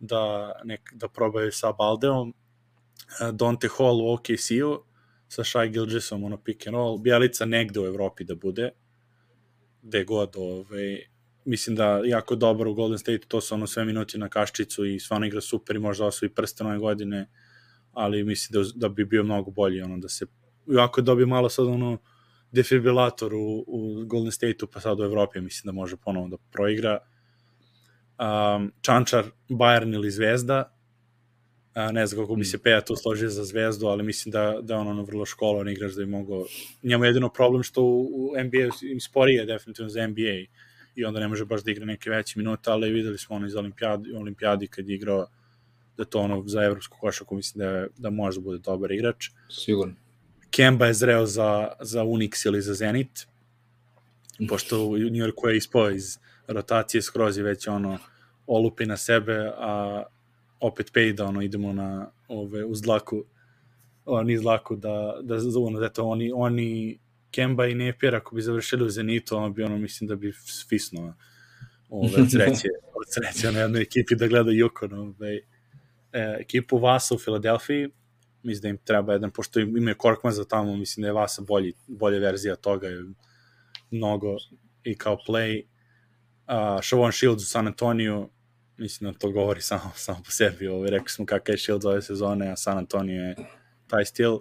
da, nek, da probaju sa Baldeom. Uh, Dante Hall u OKC-u sa Shai Gilgesom, ono pick and roll. Bjelica negde u Evropi da bude, gde god ovaj, mislim da jako dobar u Golden State, to su ono sve minuti na kaščicu i stvarno igra super i možda osvoji prste nove godine, ali mislim da, da bi bio mnogo bolji ono da se jako je dobio malo sad ono defibrilator u, u Golden State-u, pa sad u Evropi mislim da može ponovo da proigra. Um, Čančar, Bayern ili Zvezda, a, ne znam kako bi se mm. Peja tu složio za Zvezdu, ali mislim da, da on ono vrlo školovan igrač da bi mogao... Njemu je jedino problem što u, u NBA im sporije definitivno za NBA i onda ne može baš da igra neke veće minute, ali videli smo ono iz olimpijadi, olimpijadi kad je igrao da to ono za evropsku košaku mislim da, da može da bude dobar igrač. Sigurno. Kemba je zreo za, za Unix ili za Zenit, pošto u New Yorku je ispao iz rotacije skroz je već ono olupi na sebe, a opet pay da ono idemo na ove uz dlaku oni iz dlaku da da ono eto oni oni Kemba i Napier ako bi završili u Zenitu, on bi ono mislim da bi svisno ove *laughs* sreće, od sreće na jednoj ekipi da gleda Yukon, ove, e, ekipu Vasa u Filadelfiji, mislim da im treba jedan, pošto imaju Korkman za tamo, mislim da je Vasa bolji, bolja verzija toga, je mnogo i kao play. Uh, Shavon Shields u San Antonio, mislim da to govori samo, samo po sebi, ovaj, rekli smo kakav je Shields ove sezone, a San Antonio je taj stil. Uh,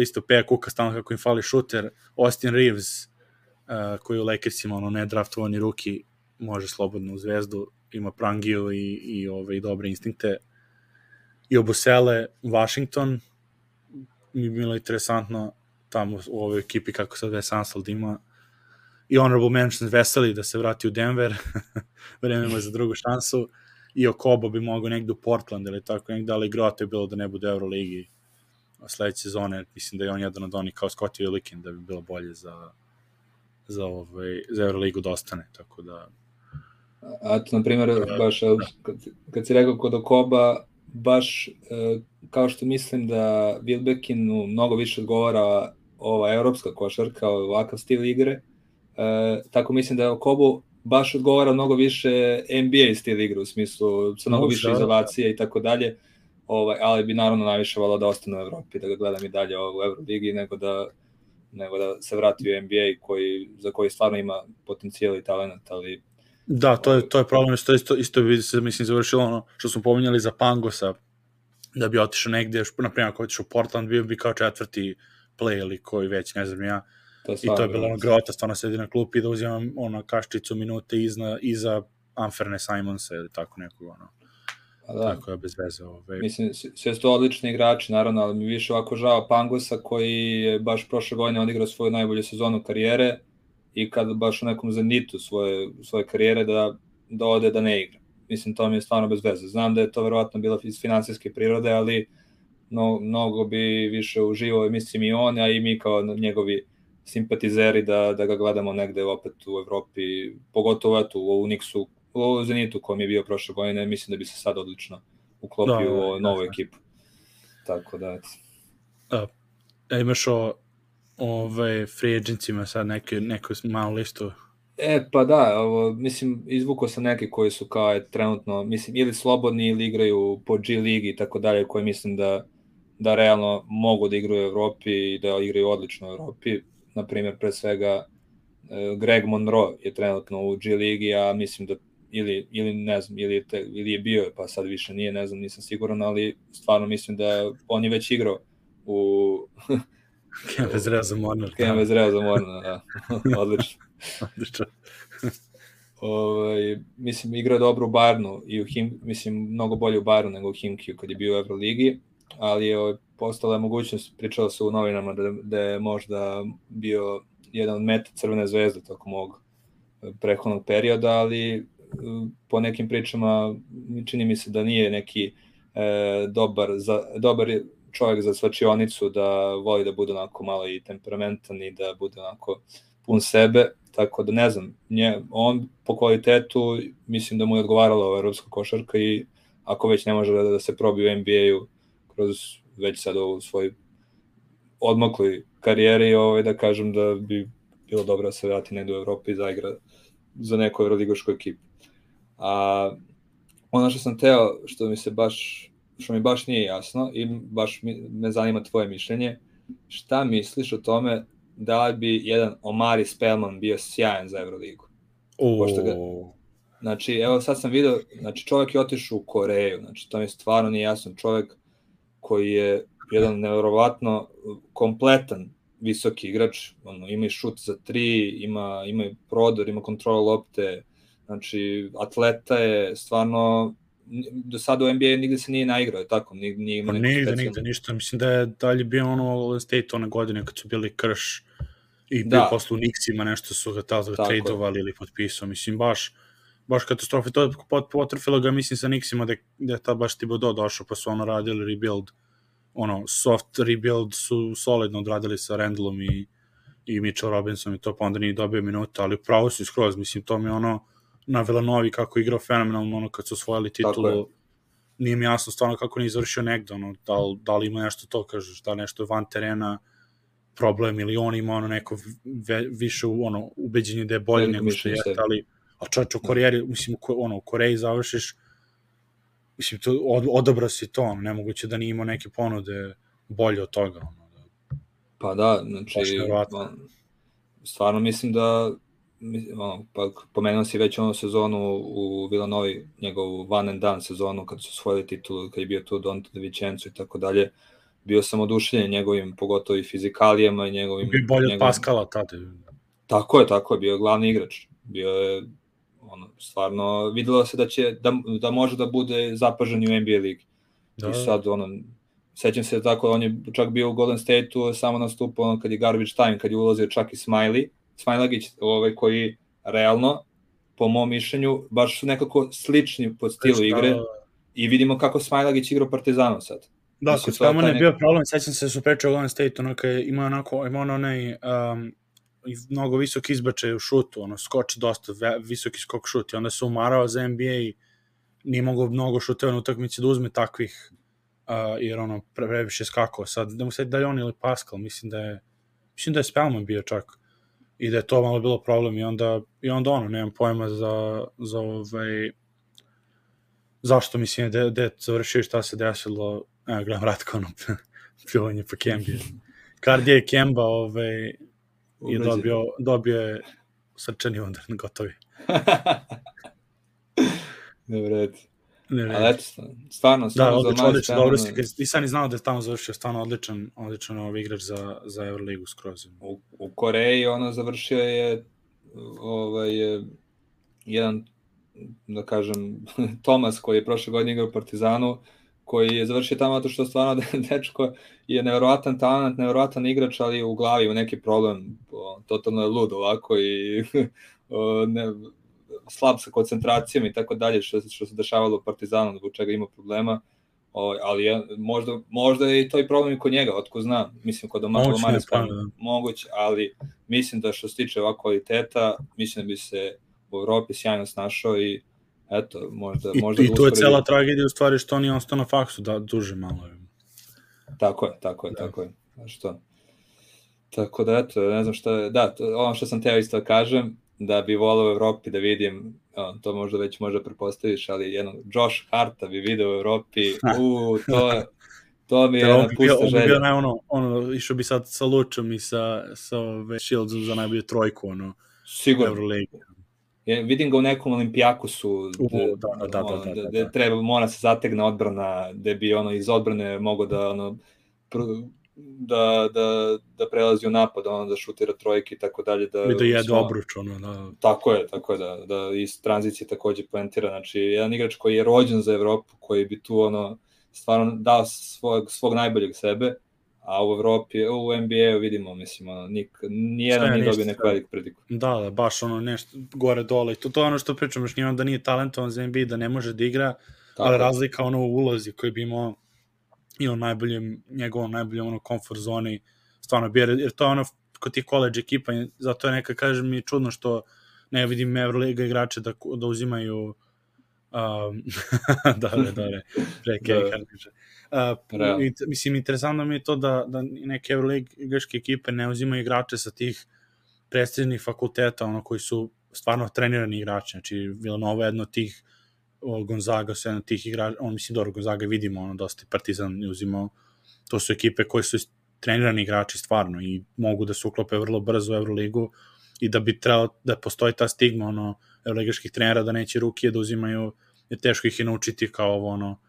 isto Peja Kuka, stalno kako im fali šuter, Austin Reeves, uh, koji u Lakersima, ono, ne draftovani ruki, može slobodno u zvezdu, ima prangiju i, i, ove, i dobre instinkte. I obusele Washington, mi bilo interesantno tamo u ovoj ekipi kako sad Wes Anseld ima. I honorable mentions veseli da se vrati u Denver, *laughs* vreme je za drugu šansu, i Okobo bi mogao negde u Portland ili tako negde, ali igrao je bilo da ne bude Euroligi sledeće sezone, mislim da je on jedan od onih kao Scottie Willikin da bi bilo bolje za za, ovaj, za Euroligu da ostane, tako da... A to, na primjer, baš kad, kad si rekao kod Okoba, baš e, kao što mislim da Wilbekinu mnogo više odgovara ova evropska košarka, ovakav stil igre, E, tako mislim da Kobu baš odgovara mnogo više NBA stil igre u smislu sa mnogo više da, izolacije i tako dalje. Ovaj, ali bi naravno najviše volao da ostane u Evropi, da ga gledam i dalje u Euroligi, nego da, nego da se vrati u NBA koji, za koji stvarno ima potencijal i talent, ali Da, to je, to je problem, što isto, isto bi se, mislim, završilo ono što smo pominjali za Pangosa, da bi otišao negde, na primjer, ako otišao u Portland, bio bi kao četvrti play ili koji već, ne znam ja, To I to je bilo ono grota, stvarno sedi na klupi da uzimam ono kaščicu minute izna, iza Anferne Simonsa ili tako nekog ono. A da. Tako je bez veze. Ove. Mislim, sve su to odlični igrači, naravno, ali mi više ovako žao Pangosa koji je baš prošle godine odigrao svoju najbolju sezonu karijere i kad baš u nekom zenitu svoje, svoje karijere da, da ode da ne igra. Mislim, to mi je stvarno bez veze. Znam da je to verovatno bilo iz finansijske prirode, ali no, mnogo bi više uživao, mislim i on, a i mi kao njegovi simpatizeri da, da ga gledamo negde opet u Evropi, pogotovo eto u Unixu, u Zenitu kom je bio prošle godine, mislim da bi se sad odlično uklopio da, u da, novu da. ekipu. Tako da, eto. A, a imaš o ove free agentsima sad neke, neku malu listu? E, pa da, ovo, mislim, izvukao sam neke koji su kao je, trenutno, mislim, ili slobodni ili igraju po G ligi i tako dalje, koje mislim da, da realno mogu da igraju u Evropi i da igraju odlično u Evropi na primjer, pre svega e, Greg Monroe je trenutno u G ligi, a mislim da ili, ili ne znam, ili te, ili je bio, pa sad više nije, ne znam, nisam siguran, ali stvarno mislim da on je već igrao u... Kembe zreo za Mornar. Kembe da. zreo za Mornar, da. *laughs* Odlično. Odlično. ovaj, mislim, igra dobro u Barnu i u Him, mislim, mnogo bolje u Barnu nego u Himkiju kad je bio u Euroligi, ali je ovaj, postala je mogućnost, pričalo se u novinama da, da je možda bio jedan od meta Crvene zvezde tokom ovog e, prehodnog perioda, ali po nekim pričama čini mi se da nije neki e, dobar, za, dobar čovjek za svačionicu, da voli da bude onako malo i temperamentan i da bude onako pun sebe, tako da ne znam, nje, on po kvalitetu mislim da mu je odgovarala ova evropska košarka i ako već ne može da, da se probi u NBA-u kroz već sad u svoj odmakloj karijeri, ovaj, da kažem da bi bilo dobro da se vrati negde u Evropi i zaigra za neku evroligošku ekipu. A ono što sam teo, što mi se baš, što mi baš nije jasno i baš mi, me zanima tvoje mišljenje, šta misliš o tome da bi jedan Omari Spellman bio sjajan za Euroligu? Oh. Ga, znači, evo sad sam video, znači čovjek je otišao u Koreju, znači to mi stvarno nije jasno, čovjek koji je jedan nevjerovatno kompletan visoki igrač, ono, ima i šut za tri, ima, ima i prodor, ima kontrola lopte, znači atleta je stvarno do sada u NBA nigde se nije naigrao, je tako? Nije, nije pa nigde, specijalno... nigde, ništa. Mislim da je dalje bio ono Golden State one godine kad su bili krš i bio da. posle u Knicksima nešto su ga tada tradeovali ili potpisao. Mislim, baš, baš katastrofa. To je potrefilo ga, mislim, sa Knicksima da, da je ta baš Thibodeau došao, pa su ono radili rebuild, ono, soft rebuild su solidno odradili sa Randallom i, i Mitchell Robinson i to, pa onda nije dobio minuta, ali pravo su skroz, mislim, to mi ono, na Vilanovi kako je igrao fenomenalno, ono, kad su osvojili titulu, nije mi jasno stvarno kako nije završio negde, ono, da li, da li ima nešto to, kažeš, da nešto van terena, problem ili on ima ono neko ve, više ono ubeđenje da je bolje nego što je, ali a čovječ u Koreji, mislim, ono, u Koreji završiš, mislim, to, od, odobra si to, ono, nemoguće da nije imao neke ponude bolje od toga. Ono, da. Pa da, znači, stvarno mislim da ono, pa pomenuo si već onu sezonu u Vilanovi, njegovu one and done sezonu kad su osvojili titulu, kad je bio tu Don De Vicenzo i tako dalje, bio sam odušljen njegovim, pogotovo i fizikalijama i njegovim... Bio bolje njegovim... od Paskala tada. Tako je, tako je, bio je glavni igrač. Bio je ono, stvarno videlo se da će da, da može da bude zapažen u NBA ligi. Da. I sad ono sećam se tako on je čak bio u Golden State-u samo nastupao ono, kad je garbage time, kad je ulazio čak i Smiley, Smajlagić ovaj koji realno po mom mišljenju baš su nekako slični po stilu igre i vidimo kako Smajlagić igra Partizanu sad. Da, kod Spelmana je bio problem, sećam se da su prečeo Golden State, ono kad ima onako, ima ono onaj um, mnogo visok izbačaj u šutu, ono, skoči dosta, visoki skok šut i onda se umarao za NBA i nije mogo mnogo šuteva na utakmici da uzme takvih, uh, jer ono, pre, previše skakao. Sad, da mu se da je on ili Pascal, mislim da je, mislim da je Spellman bio čak i da je to malo bilo problem i onda, i onda ono, nemam pojma za, za ovaj, zašto mislim da, da je završio šta se desilo, evo gledam Ratko ono, *laughs* pljuvanje po Kembi. Kardija je Kemba ovaj, i dobio, dobio je srčani udar, gotovi. *laughs* ne vredi. Ne, ne. Ali eto, stvarno, stvarno da, odlično, odlično, dobro si, nisam ni znao da je tamo završio, stvarno odličan, odličan ovaj igrač za, za Euroligu skroz. U, u Koreji ono završio je ovaj, jedan, da kažem, *laughs* Tomas koji je prošle godine igrao u Partizanu, koji je završio tamo zato što stvarno *laughs* dečko je nevjerovatan talent, nevjerovatan igrač, ali u glavi ima neki problem, totalno je lud ovako i *laughs* ne, slab sa koncentracijom i tako dalje, što, što se dešavalo u Partizanu, zbog čega ima problema, o, ali je, možda, možda je i to i problem i kod njega, otko zna, mislim kod Omar Maneska da. moguć, ali mislim da što se tiče ovakva kvaliteta, mislim da bi se u Evropi sjajno snašao i eto, možda... I, možda i tu je cela tragedija u stvari što on je ostao na faksu da duže malo. Tako je, tako je, da. tako je. Što? Tako da, eto, ne znam šta je, da, to, ono što sam teo isto da kažem, da bi volao u Evropi da vidim, to možda već možda prepostaviš, ali jedno, Josh Harta bi video u Evropi, *laughs* u, to, to mi je jedna pusta želja. On bi bio ono, ono, išao bi sad sa Lučom i sa, sa ove Shieldsom za najbolju trojku, ono, Sigurno. Ja, vidim ga u nekom Olimpijakusu, uh, da, da, da, da, da, da, da, treba, mora se zategne odbrana, da bi ono iz odbrane mogo da ono, da, da, da prelazi u napad, ono, da šutira trojke i tako dalje. Da, I da jede obruč, ono, da. Tako je, tako je, da, da iz tranzicije takođe poentira, znači, jedan igrač koji je rođen za Evropu, koji bi tu, ono, stvarno dao svog, svog najboljeg sebe, a u Evropi, u NBA vidimo, mislim, ono, nik, nijedan nije dobio neku veliku prediku. Da, da, baš ono nešto gore dole. I to, to je ono što pričam, još nije da nije talentovan za NBA, da ne može da igra, Tako. ali razlika ono u ulozi koji bi imao i on najboljem, njegovom najboljem ono comfort zoni, stvarno bi, jer to je ono kod tih college ekipa, zato je neka, kažem, mi čudno što ne vidim Euroliga igrače da, da uzimaju um, dole, *laughs* dole, preke, da. Uh, i, mislim, interesantno mi je to da, da neke Euroligaške ekipe ne uzimaju igrače sa tih prestižnih fakulteta, ono koji su stvarno trenirani igrači, znači Villanova je jedno od tih Gonzaga jedan od tih igrača, on mislim dobro Gonzaga vidimo, ono dosta Partizan je uzimao, to su ekipe koje su trenirani igrači stvarno i mogu da se uklope vrlo brzo u Euroligu i da bi trebalo da postoji ta stigma ono euroligaških trenera da neće ruke da uzimaju jer teško ih je naučiti kao ovo ono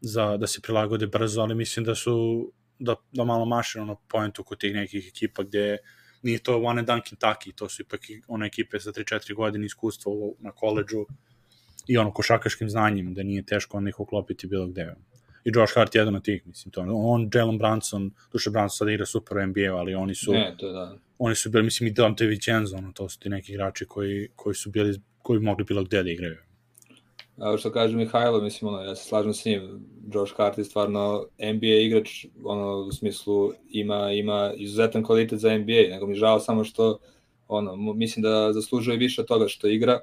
za da se prilagode brzo, ali mislim da su da, da malo maše ono poentu kod tih nekih ekipa gde nije to one and done Kentucky, to su ipak one ekipe sa 3-4 godine iskustva na koleđu i ono košakaškim znanjem, da nije teško onda ih uklopiti bilo gde. I Josh Hart je jedan od tih, mislim, to on, Jalen Brunson, duše Brunson sada igra super u NBA, ali oni su, Ne, to da. oni su bili, mislim, i Dante Vincenzo, ono, to su ti neki igrači koji, koji su bili, koji bi mogli bilo gde da igraju. A što kaže Mihajlo, mislim, ono, ja se slažem s njim, Josh Hart je stvarno NBA igrač, ono, u smislu, ima, ima izuzetan kvalitet za NBA, nego mi žao samo što, ono, mislim da zaslužuje više toga što igra,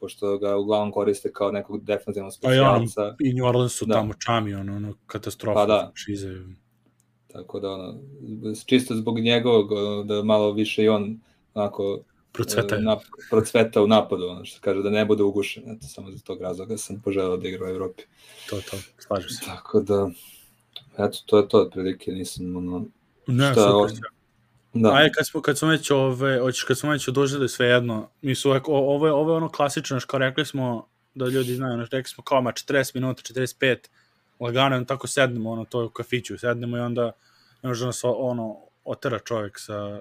pošto ga uglavnom koriste kao nekog defensivnog Pa i ono, specijalca, i New Orleansu Da. tamo čami, ono, ono katastrofa. Pa da. Šize. tako da, ono, čisto zbog njegovog, ono, da malo više i on, onako, Procveta. e, nap, procveta u napadu, ono što kaže, da ne bude ugušen, eto, samo za tog razloga sam poželao da igra u Evropi. To, to, slažem se. Tako da, eto, to je to otprilike, nisam, ono, Ne, Šta, super. Ovo- da, Ajde, kad smo, kad smo već ove, hoćeš, kad smo već odužili sve jedno, mi su, uvek- o- ovo je, ovo je ono klasično, kao rekli smo, da ljudi znaju, znaš, rekli smo kao, ma 40 minuta, 45, lagano, tako sednemo, ono, to je u kafiću, sednemo i onda, ne može da nas, ono, otera čovjek sa,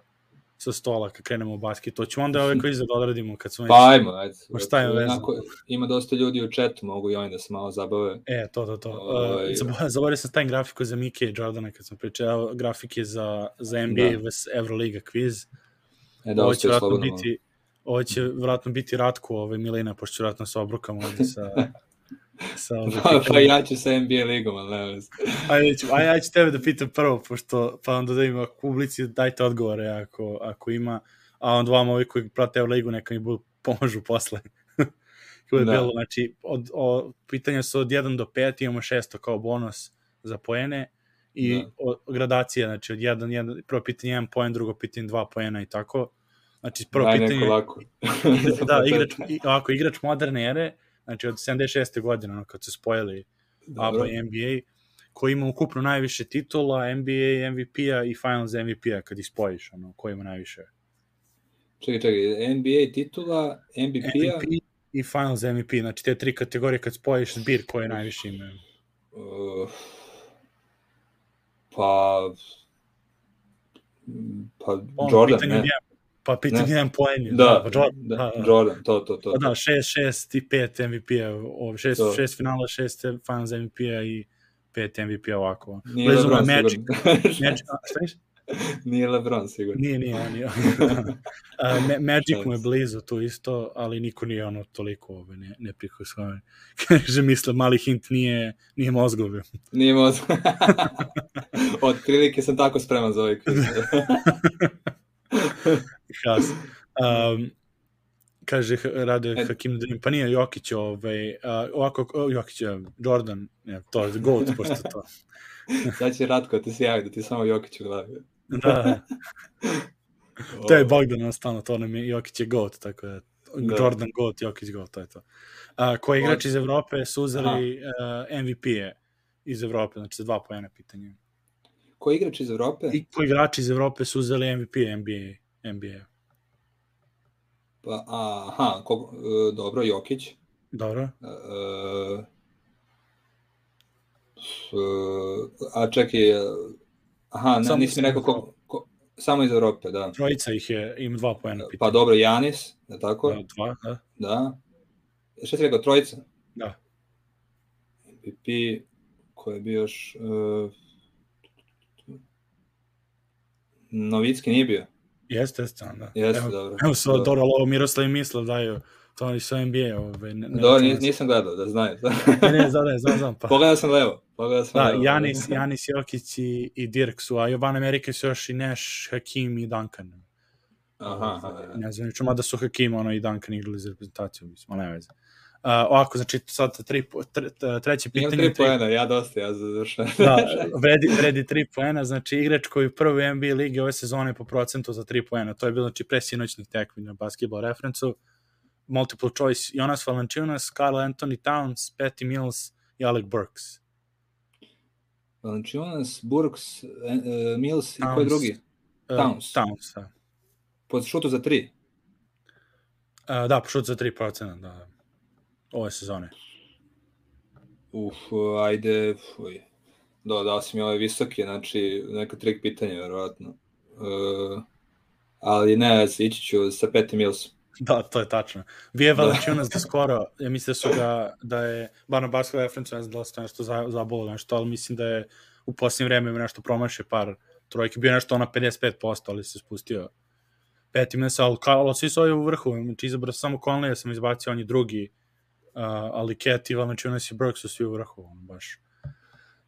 sa stola kad krenemo u basket, to ćemo onda ovaj *laughs* kviz da odradimo kad smo pa ajmo, ajde. Ma šta je? Onako, ima dosta ljudi u chatu, mogu i oni da se malo zabave. E, to, to, to. Ovaj, Uh, zabo- zaboravio sam stavim grafiku za Mike i Jordana kad sam pričao, grafike za, za NBA Da. vs Euroliga quiz. E, da, ovo će vratno biti, ovo će vratno biti Ratko, ovaj Milena, pošto vratno sa obrukama ovde sa... *laughs* sa *laughs* ovaj Pa, pa ja ću sa NBA ligom, ali nema veze. Ajde, ću, ajde, ja ću tebe da pitam prvo, pošto, pa onda da ima publici, dajte odgovore ako, ako ima, a onda vama ovi koji prate Euroligu neka mi budu *laughs* pomažu posle. *laughs* Kako je Da. bilo, znači, od, o, pitanja su od 1 do 5, imamo 600 kao bonus za poene i Da. od, gradacija, znači od 1, 1, prvo pitanje 1 poen, drugo pitanje 2 poena i tako. Znači, prvo Daj pitanje... neko lako. da, igrač, ovako, igrač moderne ere, znači od 76. godine, ono, kad su spojili ABA Dobro. i NBA, koji ima ukupno najviše titula, NBA MVP-a i Finals MVP-a kad ih spojiš, ono, ko ima najviše. Čekaj, čekaj, NBA titula, MVP-a, MVP i Finals MVP, znači te tri kategorije kad spojiš zbir koje najviše imaju. uh, pa, pa Ono, Jordan, ne? jedan- Pa pitanje jedan poen je. Da, pa Jordan, da, da, da. Jordan, to, to, to. Pa da, 6, 6 i 5 MVP-a, ovo, 6, To. 6 finala, 6 Finals MVP-a i 5 MVP-a ovako. Nije je Lebron Magic. sigurno. *laughs* Magic, šta viš? Nije Lebron sigurno. Nije, nije, on je. *laughs* Magic mu je blizu tu isto, ali niko nije ono toliko ove, ne, ne prihosvavan. *laughs* Kaže, misle, mali hint nije, nije mozgove. Nije moz... Od prilike sam tako spreman za ovaj. Has. Um, kaže Rade E- Hakim Dream, pa nije Jokić, ovaj, uh, ovako, o, Jokić, Jordan, ne, to je GOAT, pošto to. *laughs* Sad će Ratko ti se javi da ti samo Jokić u glavi. Da, *laughs* to je Bogdan jednostavno, to nam je, Jokić je GOAT, tako da, Da. Jordan GOAT, Jokić GOAT, to je to. A, koji igrač iz Evrope su uzeli uh, MVP-e iz Evrope, znači za dva pojena pitanje. Ko je igrač iz Evrope? I koji igrači iz Evrope su uzeli MVP NBA, NBA. Pa, aha, ko, e, dobro, Jokić. Dobro. E, e, a čekaj, e, aha, ne, Samo nisi mi rekao ko, ko, samo iz Evrope, da. Trojica ih je, ima dva pojena pitanja. Pa dobro, Janis, da tako? Da, dva, da. Da. Šta si rekao, trojica? Da. MVP, ko je bio još... Uh, Novicki nije bio? Jeste, jeste, da. Jeste, evo, dobro. Evo su, Dobro. dobro, ali ovo Miroslav i Mislav daju, to oni su NBA, ove, ne, ne, Dobro, nis- nisam gledao, da znaju. ne, ne, znam, ne, znam, znam, pa. Pogledao sam levo. Pogledao sam Da, levo. Janis, Janis Jokić i, i Dirk su, a Van Amerike su još i Nash, Hakim i Duncan. Aha, aha. Ne znam, čuma da su Hakim ono, i Duncan igrali za reprezentaciju, mislim, ali ne veze. Uh, ovako, znači, sad tri, po- tre, treće Imam pitanje. tri poena, ja dosta, ja završam. *laughs* Da, vredi, vredi 3 poena, znači igrač koji u prvoj NBA ligi ove sezone po procentu za 3 poena, to je bilo znači pre sinoćnih tekmi na basketball referencu, multiple choice, Jonas Valanciunas, Carl Anthony Towns, Patty Mills i Alec Burks. Valanciunas, Burks, e, e, Mills i ko je Towns. drugi? Uh, Towns. Towns, da. Pod šutu za tri. Uh, da, pošut za 3 procena, da. Ove sezone. Uf, ajde, fuj. Da, dao si mi ove visoke, znači neka trik pitanja, verovatno. Uh, ali ne, ići ću sa Peti Milsom. *laughs* Da, to je tačno. Vije Valanciunas da skoro, ja mislim da su ga, da je, bar na basketball referencu, ne znam da li ste nešto zabolo nešto, ali mislim da je u posljednjem vreme nešto promašio par trojke, bio nešto ona 55%, ali se spustio peti mesa, ali, ali svi su ovi u vrhu, znači izabrao samo Conley, sam izbacio, on je drugi, uh, ali Cat i Valanciunas i Burks su svi u vrhu, on baš.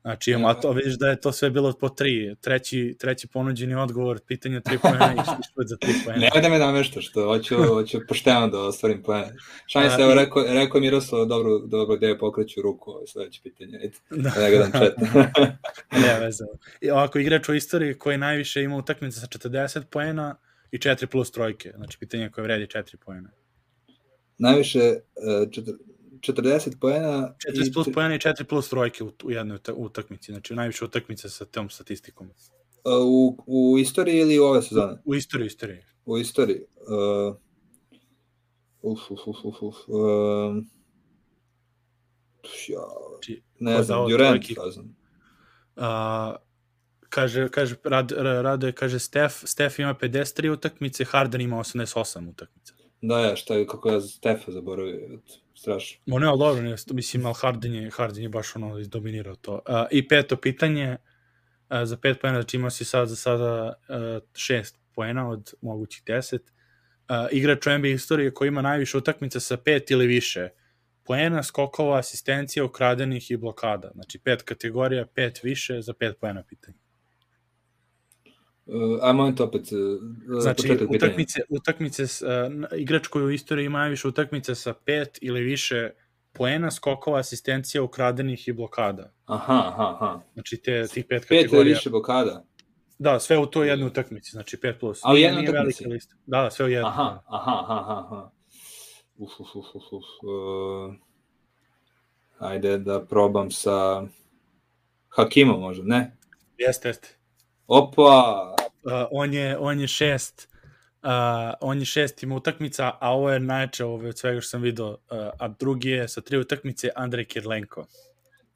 Znači, imamo, a to vidiš da je to sve bilo po tri. Treći, treći ponuđeni odgovor, pitanje tri pojena i što za tri pojena. Nemoj da me nameštaš, što hoću, hoću pošteno da ostvarim pojena. Šanje se, evo, rekao, rekao Miroslav, dobro, dobro gde pokreću ruku, ovo sledeće pitanje. Eto, *laughs* da. da ga dam čet. *laughs* ne, veze. I ovako, igrač u istoriji koji najviše ima utakmice sa 40 pojena i 4 plus trojke. Znači, pitanje koje vredi 4 pojena. Najviše, uh, 40 poena 40 plus i... poena i 4 plus trojke u, u jednoj utakmici, znači najviše utakmice sa tom statistikom. U, u istoriji ili u ove sezone? U, u istoriji, istoriji. U istoriji. Uh, uf, uf, uf, uf, uf. Uh, ja, ne znam, Durant, ne znam. Uh, kaže, kaže, Rad, Rade, kaže, Stef, Stef ima 53 utakmice, Harden ima 88 utakmice. Da, ja, šta je, kako ja Stefa zaboravio, strašno. Ma ne, ali dobro, ne, mislim, ali Harden je, Harden je baš ono izdominirao to. Uh, I peto pitanje, uh, za pet pojena, znači imao si sad za sada uh, šest pojena od mogućih deset. Uh, igrač u NBA istorije koji ima najviše utakmica sa pet ili više poena, skokova, asistencija, ukradenih i blokada. Znači pet kategorija, pet više za pet poena pitanja. A moment opet. Uh, znači, utakmice, utakmice, uh, igrač koji u istoriji ima najviše utakmice sa pet ili više poena, skokova, asistencija, ukradenih i blokada. Aha, aha, aha. Znači, te, tih pet, pet kategorija. Pet ili više blokada? Da, sve u toj jednoj utakmici, znači 5 plus. A u jednoj utakmici? Lista. Da, da, sve u jednoj. Aha, aha, aha, aha. Uf, uf, uf, uf, uf. Uh, ajde da probam sa Hakimom možda, ne? Jeste, jeste. Opa! Uh, on, je, on je šest uh, on je šest ima utakmica, a ovo je najče ovo od svega što sam vidio, uh, a drugi je sa tri utakmice Andrej Kirlenko.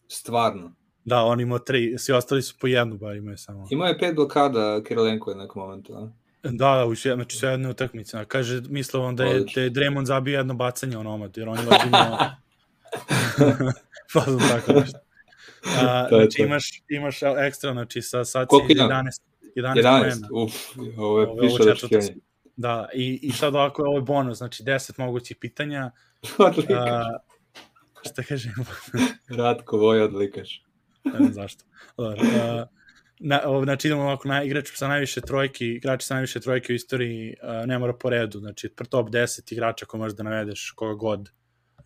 Stvarno? Da, on ima tri, svi ostali su po jednu, bar imaju samo. Imao je pet blokada Kirlenko je nekom momentu, a? Da, da, u sve, znači sve jedne utakmice. Kaže, mislio on da je, da je Draymond zabio jedno bacanje on omad, jer on je ozbiljno... pa znam tako nešto. A, *laughs* to znači to. imaš, imaš ekstra, znači sa sad si 11, 11, 11 uf, ovo je piše da očekivanje. Da, i, i sad ovako, ovo je bonus, znači 10 mogućih pitanja. *laughs* Odlikaš. šta kažem? *laughs* Ratko Voj odlikaš. ne znam zašto. Dobar, uh, na, znači idemo ovako na igrač sa najviše trojki, igrači sa najviše trojke u istoriji, uh, ne mora po redu, znači top 10 igrača ko možeš da navedeš koga god.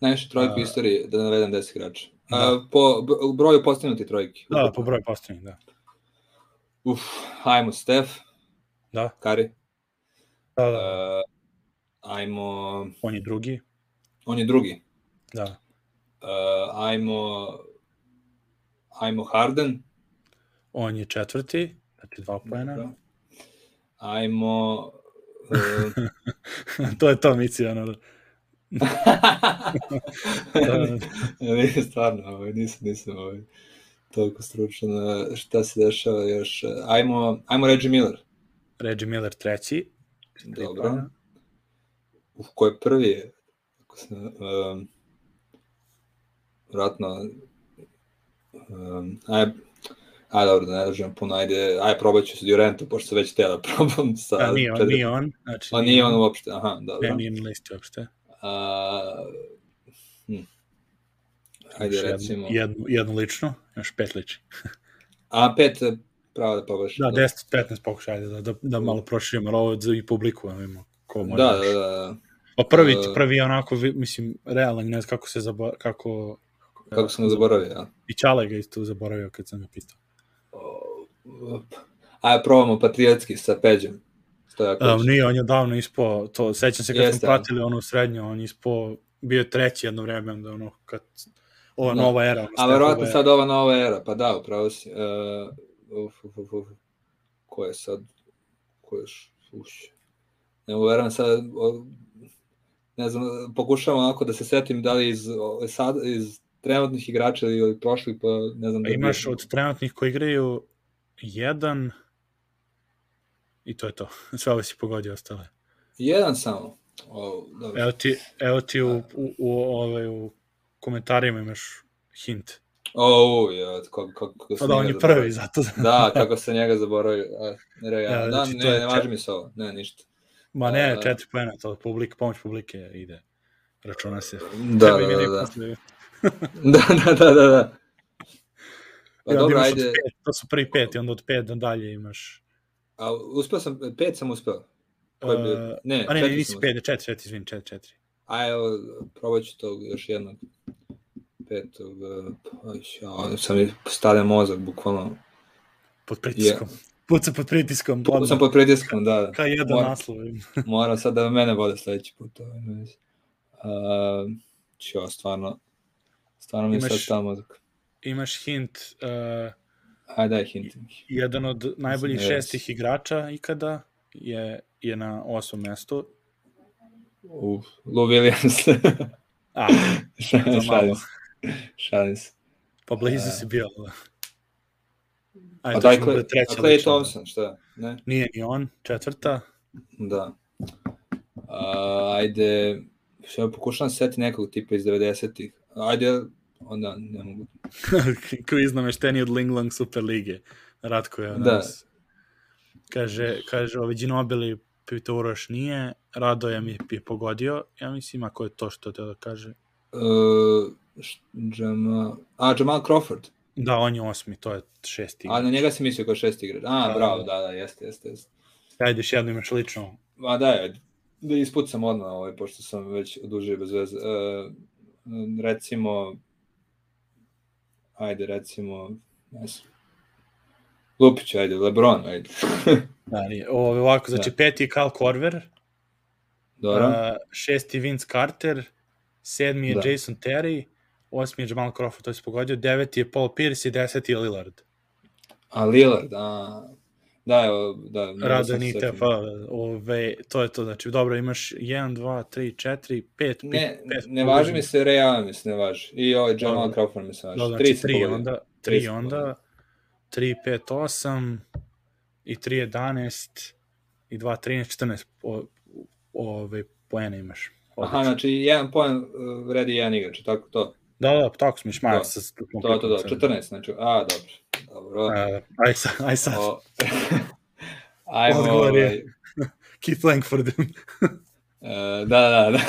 Najviše trojke uh, u istoriji, da navedem 10 igrača. Da. Uh, po broju postavljenih trojki. Da, po broju postavljenih, da. Uf, ajmo Stef. Da. Kari. Da, da. Uh, ajmo... On je drugi. On je drugi. Da. Uh, ajmo... Ajmo Harden. On je četvrti, znači dva pojena. Da. Ajmo... Uh... *laughs* to je to, Mici, ono. *laughs* Nije stvarno, ovaj, nisam, nisam ovaj, toliko stručan. Šta se dešava još? Ajmo, ajmo Reggie Miller. Reggie Miller treći. Dobro. Uf, ko je prvi? Ako se, um, vratno, um, aj, aj dobro, da ne držim puno, ajde, aj probat ću sa Durantom, pošto se već tela probam sa... A nije on, nije on. Znači, A nije on uopšte, aha, dobro. Ne, nije na listi uopšte. A, hm. Ajde, jednu, recimo... Jednu, jednu lično, još pet liči. A, pet, pravo da pogledaš. Da, 10-15 pokušaj, ajde, da, da, da malo proširimo, ali ovo i publiku, da imamo ko može. Da, da, da. Pa prvi, uh, prvi onako, mislim, realan, ne znam kako se zabor, kako... Kako sam ga zaboravio, ja. I Čale ga isto zaboravio kad sam ga pitao. Ajde, probamo patriotski sa Peđem. Um, nije, on je davno ispo, to, sećam se kad Jeste. smo pratili ono srednjo, on ispo, bio je treći jedno vreme, onda ono, kad, ova da. nova era. A verovatno sad ova nova era, pa da, upravo si. Uh, uf, uf, uf, uf. Ko je sad, ko je, uš, ne uveram sad, o, ne znam, pokušavam onako da se setim da li iz, sad, iz trenutnih igrača ili prošli, pa ne znam da imaš od trenutnih koji igraju jedan i to je to. *laughs* Sve ovo si pogodio ostale. Jedan samo. O, dobro. Evo ti, evo ti u, u, u, ovaj, u komentarima imaš hint. O, ja, kako, kako, kako Pa da, on je prvi, zato. Da, kako se njega zaboravio. Ne, ja, Ja, da, znači, ne, je ne čet- važi mi se ovo. Ne, ništa. Ma ne, A- četiri poena, to publik, pomoć publike ide. Računa se. Da, da, da, da. posle. *laughs* Da, da, da, da, da. Pa onda dobro, ajde. Pet, to su prvi pet i onda od pet dalje imaš... A uspeo sam, pet sam uspeo. Koji? Uh, Ne, a ne, četiri nisi sam pet, četiri, četiri, izvini, četiri, četiri. A evo, probat ću to još jednog. Petog, e, pa, ja, sam stavljen mozak, bukvalno. Pod pritiskom. Puca pod pritiskom. Odmah. sam pod pritiskom, da. da. Kao jedan Moram- naslov. *laughs* Moram sad da mene vode sledeći put. Ovaj, ne. Uh, čo, stvarno, stvarno mi Imaš- sad stavljen mozak. Imaš hint, uh, Ajde, daj hint. jedan od najboljih Yes. šestih igrača ikada je, je na osmom mestu. Uh, Lou Williams. A, *laughs* šalim se. Šalim se. pa blizu si bio. A Ajde, daj, to će bude treća a Clay. Thompson, šta? Ne? Nije ni on, četvrta. Da. A, ajde, što pokušavam se setiti nekog tipa iz 90-ih. Ajde, onda ne mogu. *laughs* Kviz namešteniji od Ling Lang Super Lige. Ratko je Da. danas. Kaže, kaže, ovi Ginobili pita Uroš nije, Radoja mi je pogodio, ja mislim, ako je to što te da kaže. Uh, š- Jamal, a, Jamal Crawford. Da, on je osmi, to je šesti. A na njega si mislio kao šesti igrač. A, Da, bravo, da. da, da, jeste, jeste, jeste. Ajde, još jedno imaš lično. Ma da, da ispucam odmah, ovaj, pošto sam već odužio bez veze. Uh, recimo, ajde, recimo, ne znam. Lupić, ajde, Lebron, ajde. *laughs* Da, nije. Ovo, ovako, znači Da. peti je Kyle Korver, Dobro. šesti Vince Carter, sedmi je Da. Jason Terry, osmi je Jamal Crawford, to je pogodio, deveti je Paul Pierce i deseti je Lillard. A Lillard, a... Da, evo, da. Nite, setio. pa ove, to je to, znači dobro, imaš 1, 2, 3, 4, 5, Ne, ne važi mi se Ray se ne važi. I ovaj Jamal. Crawford mi se važi. Da, znači se 3 pogodio. onda, Tri 3 se onda, 3, 5, 8 i 3, 11 i 2, 13, 14 o, ove poena imaš. Aha, znači jedan poen uh, vredi jedan igrač, tako to. Da, da, tako smo šmaja Da. To, to, to, 14, znači, a, dobro. Dobro. Uh, aj sad, aj sad. O, *laughs* ajmo, Odgovor je- ovaj, *laughs* Keith Langford. e, da, da, da.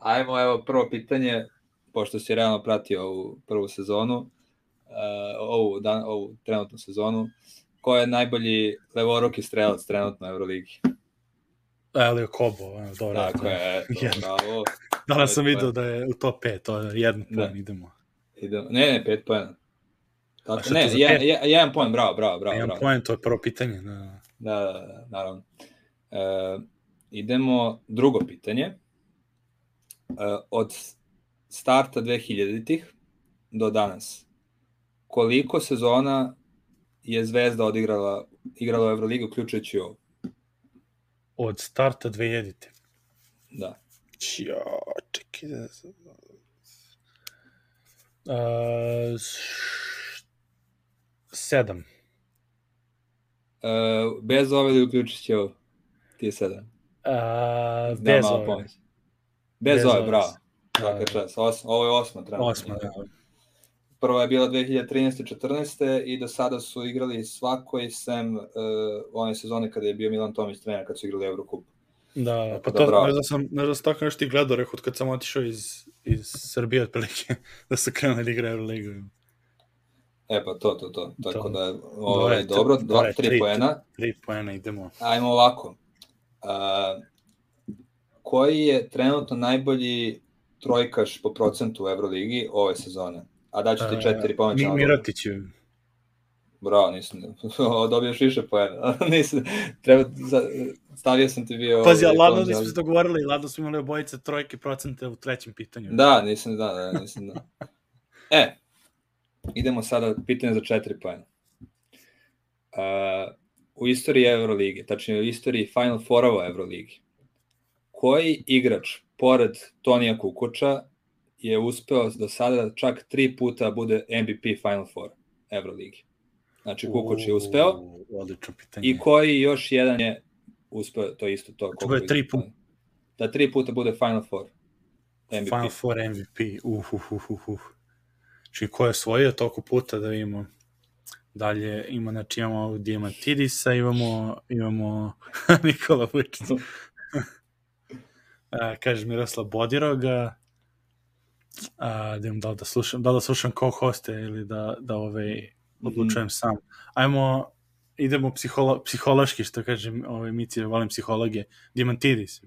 *laughs* ajmo, evo, prvo pitanje, pošto si realno pratio ovu prvu sezonu, uh, ovu, dan, ovu trenutnu sezonu, ko je najbolji levoruki strelac trenutno u Euroligi? Elio Kobo, dobro. Tako je, eto, Jedan. bravo. Danas sam to vidio da je u top 5, to je jedan Da. poen, idemo. Idemo. Ne, ne, pet pojena. Tako, ne, za jedan, jedan, poen, bravo, bravo, bravo. Jedan bravo. poen, to je prvo pitanje. Da. Da, da, da, naravno. E, idemo drugo pitanje. E, od starta 2000-ih do danas, koliko sezona je Zvezda odigrala igrala u Euroligi, uključujući ovo? Od starta 2000. Da. Ja, čekaj da... Uh, sedam. E, bez ove ili uključujući ovo? Ti je sedam. Uh, Da, bez ove. pomoć. Bez, Bez ove, bravo. Da, Svaka da. čast. Os, ovo je osma trenutno. Osma, da. Prva je bila 2013-14 i do sada su igrali svakoj sem uh, one sezone kada je bio Milan Tomić trener kad su igrali Eurocup. Da, pa da, to, bravo. ne znam, sam, ne znam, sam tako nešto ti gledao, rekao, kad sam otišao iz, iz Srbije, otprilike, *laughs* da su krenuli da igraju Euroligu. E pa to, to, to. Tako To. da, ovaj, Dobro, dobro, dva, dobro, tri tri- poena. Tri poena, idemo. Ajmo ovako. Uh, koji je trenutno najbolji trojkaš po procentu u Euroligi ove sezone? A daću ti četiri Mi, pomeća. Miratić je, Bravo, nisam. *laughs* Dobiješ više poena. *laughs* nisam. Treba, stavio sam ti bio... Pazi, a ovaj, ladno Tom smo Jones. se dogovorili, ladno smo imali obojice trojke procente u trećem pitanju. Da, nisam da, da, nisam da. *laughs* E, idemo sada pitanje za četiri pojena. Uh, u istoriji Euroligije, tačnije u istoriji Final Fourova Euroligi, koji igrač, pored Tonija Kukoča, je uspeo do sada čak tri puta bude MVP Final Four Euroligi. Znači, Kukoč je uspeo. U, Odlično pitanje. I koji još jedan je uspeo, to je isto to. Znači, bude tri puta. Da tri puta bude Final Four. MVP. Final Four MVP. Uh, uh, uh, uh, uh. Znači, ko je osvojio toliko puta da vidimo dalje ima, znači imamo Diamantidisa, imamo, imamo *laughs* Nikola Vučića. Kaže Miroslav Bodiroga, a, da, da, da, slušam, da da slušam ko hoste ili da, da ovaj, odlučujem mm -hmm. sam. Ajmo, idemo psiholo, psihološki, što kažem, ovaj, Mici, volim psihologije. Diamantidis.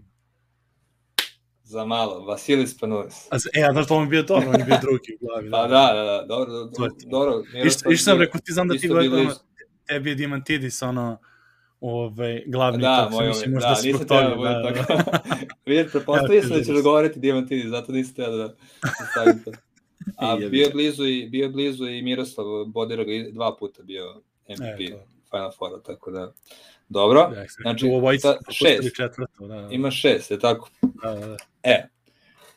Za malo, Vasilis Panulis. A, e, a znaš, to on bio dobro, on je bio drugi u glavi. Pa da, da, da, dobro, dobro. dobro Išta sam rekao, ti znam da ti gledam, tebi je Diamantidis, ono, ovaj, glavni da, moj, mislim, možda da, nisam teo da bude da, tako. *laughs* Vidjet, prepostavio sam da ćeš govoriti Diamantidis, zato nisam teo da, da stavim to. A bio je blizu i, bio je blizu i Miroslav Bodira dva puta bio MVP e, Final Four, tako da dobro. Znači, u ovoj šest. Četvrto, da, da. Ima šest, je tako? Da, da, da. E,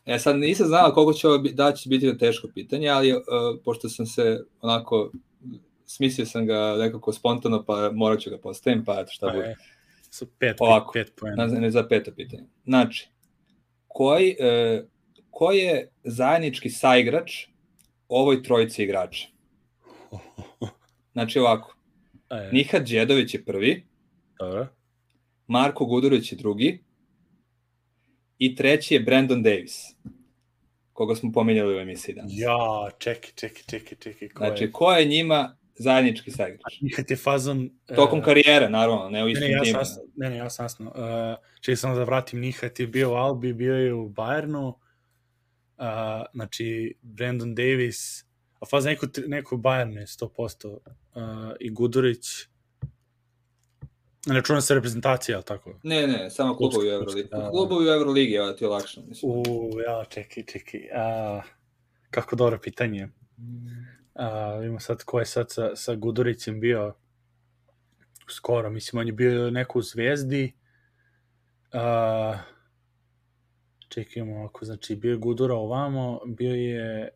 E sad nisam znala koliko će ovo da će biti teško pitanje, ali uh, pošto sam se onako smislio sam ga nekako spontano, pa morat ću ga postavim, pa eto šta pa bude. Su pet, Ovako, pet, pet pojena. Ne za peto pitanje. Znači, koji, uh, ko je zajednički saigrač ovoj trojici igrača? *laughs* Znači ovako, E, Nihat Đedović je prvi, dobro. Marko Gudurić je drugi i treći je Brandon Davis, koga smo pominjali u emisiji danas. Ja, čekaj, čekaj, čekaj, čekaj. Ko Znači, je? ko je njima zajednički saigrač? Nihat je fazon... Tokom e, karijere, naravno, ne u Ne, istom ne, ja timu. sam, ne, ne, ja sam jasno. Uh, čekaj samo da vratim, Nihat je bio u Albi, bio je u Bayernu, uh, znači Brandon Davis, a faz neko, neko Bayern je 100%, uh, i Gudurić, ne čuvam se reprezentacija, ali tako? Ne, ne, samo klubovi u Euroligi. da, da. Klubovi u Euroligi, evo ti je lakše. Mislim. U, ja, čekaj, čekaj. A, kako dobro pitanje. A, vidimo sad ko je sad sa, sa Guduricem bio skoro, mislim, on je bio neko u Zvezdi. A, čekajmo ovako, znači bio je Gudura ovamo, bio je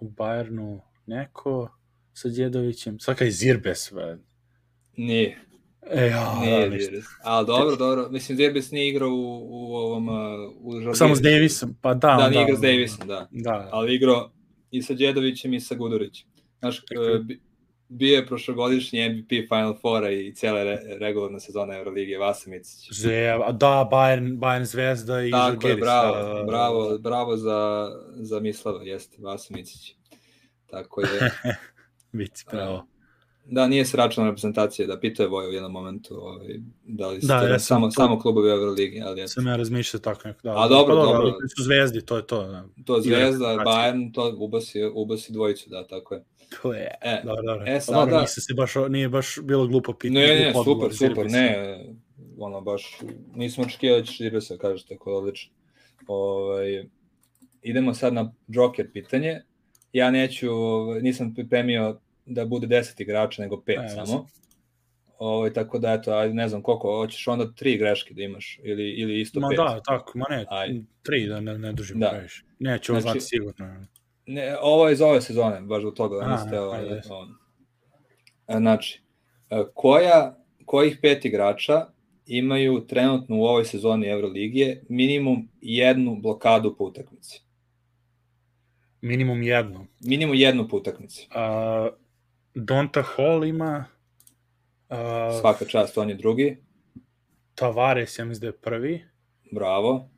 u Bayernu neko sa Djedovićem, svaka je Zirbes, ve. Nije, E, ja, nije da. Zirbis. Ali dobro, dobro. Mislim, Zirbis nije igrao u, u ovom... uh, U Žalgirisu. Samo s Davisom, pa da. Da, da, nije igrao s Davisom, da. Da, Ali igrao i sa Đedovićem i sa Gudurićem. Znaš, uh, bi- bio je prošlogodišnji MVP Final Fora i cijele re, regularne sezone Euroligije, Vasa Micić. Da, Bayern, Bayern Zvezda i Tako je, Žalgiris. bravo, da, da, da. bravo, bravo za, za Mislava, jeste, Vasa Micić. Tako je. *laughs* Bici, pravo. Da, nije se računala reprezentacija, da pitao je Voja u jednom momentu ovaj, da li Da, ja sam samo, samo klubovi Euroligi, ali eto. Sam ja razmišljao tako neko. Da, A dobro, pa, dobro. ali su zvezdi, to je to. Da. To Zvezda, reprezentacija. Bayern, to ubasi, ubasi dvojicu, da, tako je. To je. E, Dobro, dobro. e, Pa dobro, sada- nisam se baš, nije baš bilo glupo pitanje. Ne, ne, super, super, ne, ono baš, nismo očekivali da ćeš Irbesa, kažeš tako odlično. Ovaj, idemo sad na Joker pitanje. Ja neću, ovaj, nisam pripremio da bude 10 igrača, nego 5 E, ja samo. sam- Ovaj, tako da, eto, ajde, ne znam koliko, hoćeš onda tri greške da imaš, ili, ili isto Ma pet. da, tako, ma ne, Ajde. tri da ne, ne dužimo Da. previše. Neću ovo Znači- sigurno. Ne, ovo je iz ove sezone, baš od toga, A, niste ovaj, ajde. on. E, Znači, e, koja, kojih pet igrača imaju trenutno u ovoj sezoni Euroligije minimum jednu blokadu po utakmici? Minimum jedno. Minimum jednu po utakmici. Donta Hall ima uh, Svaka čast, on je drugi. Tavares, ja mislim da je prvi. Bravo.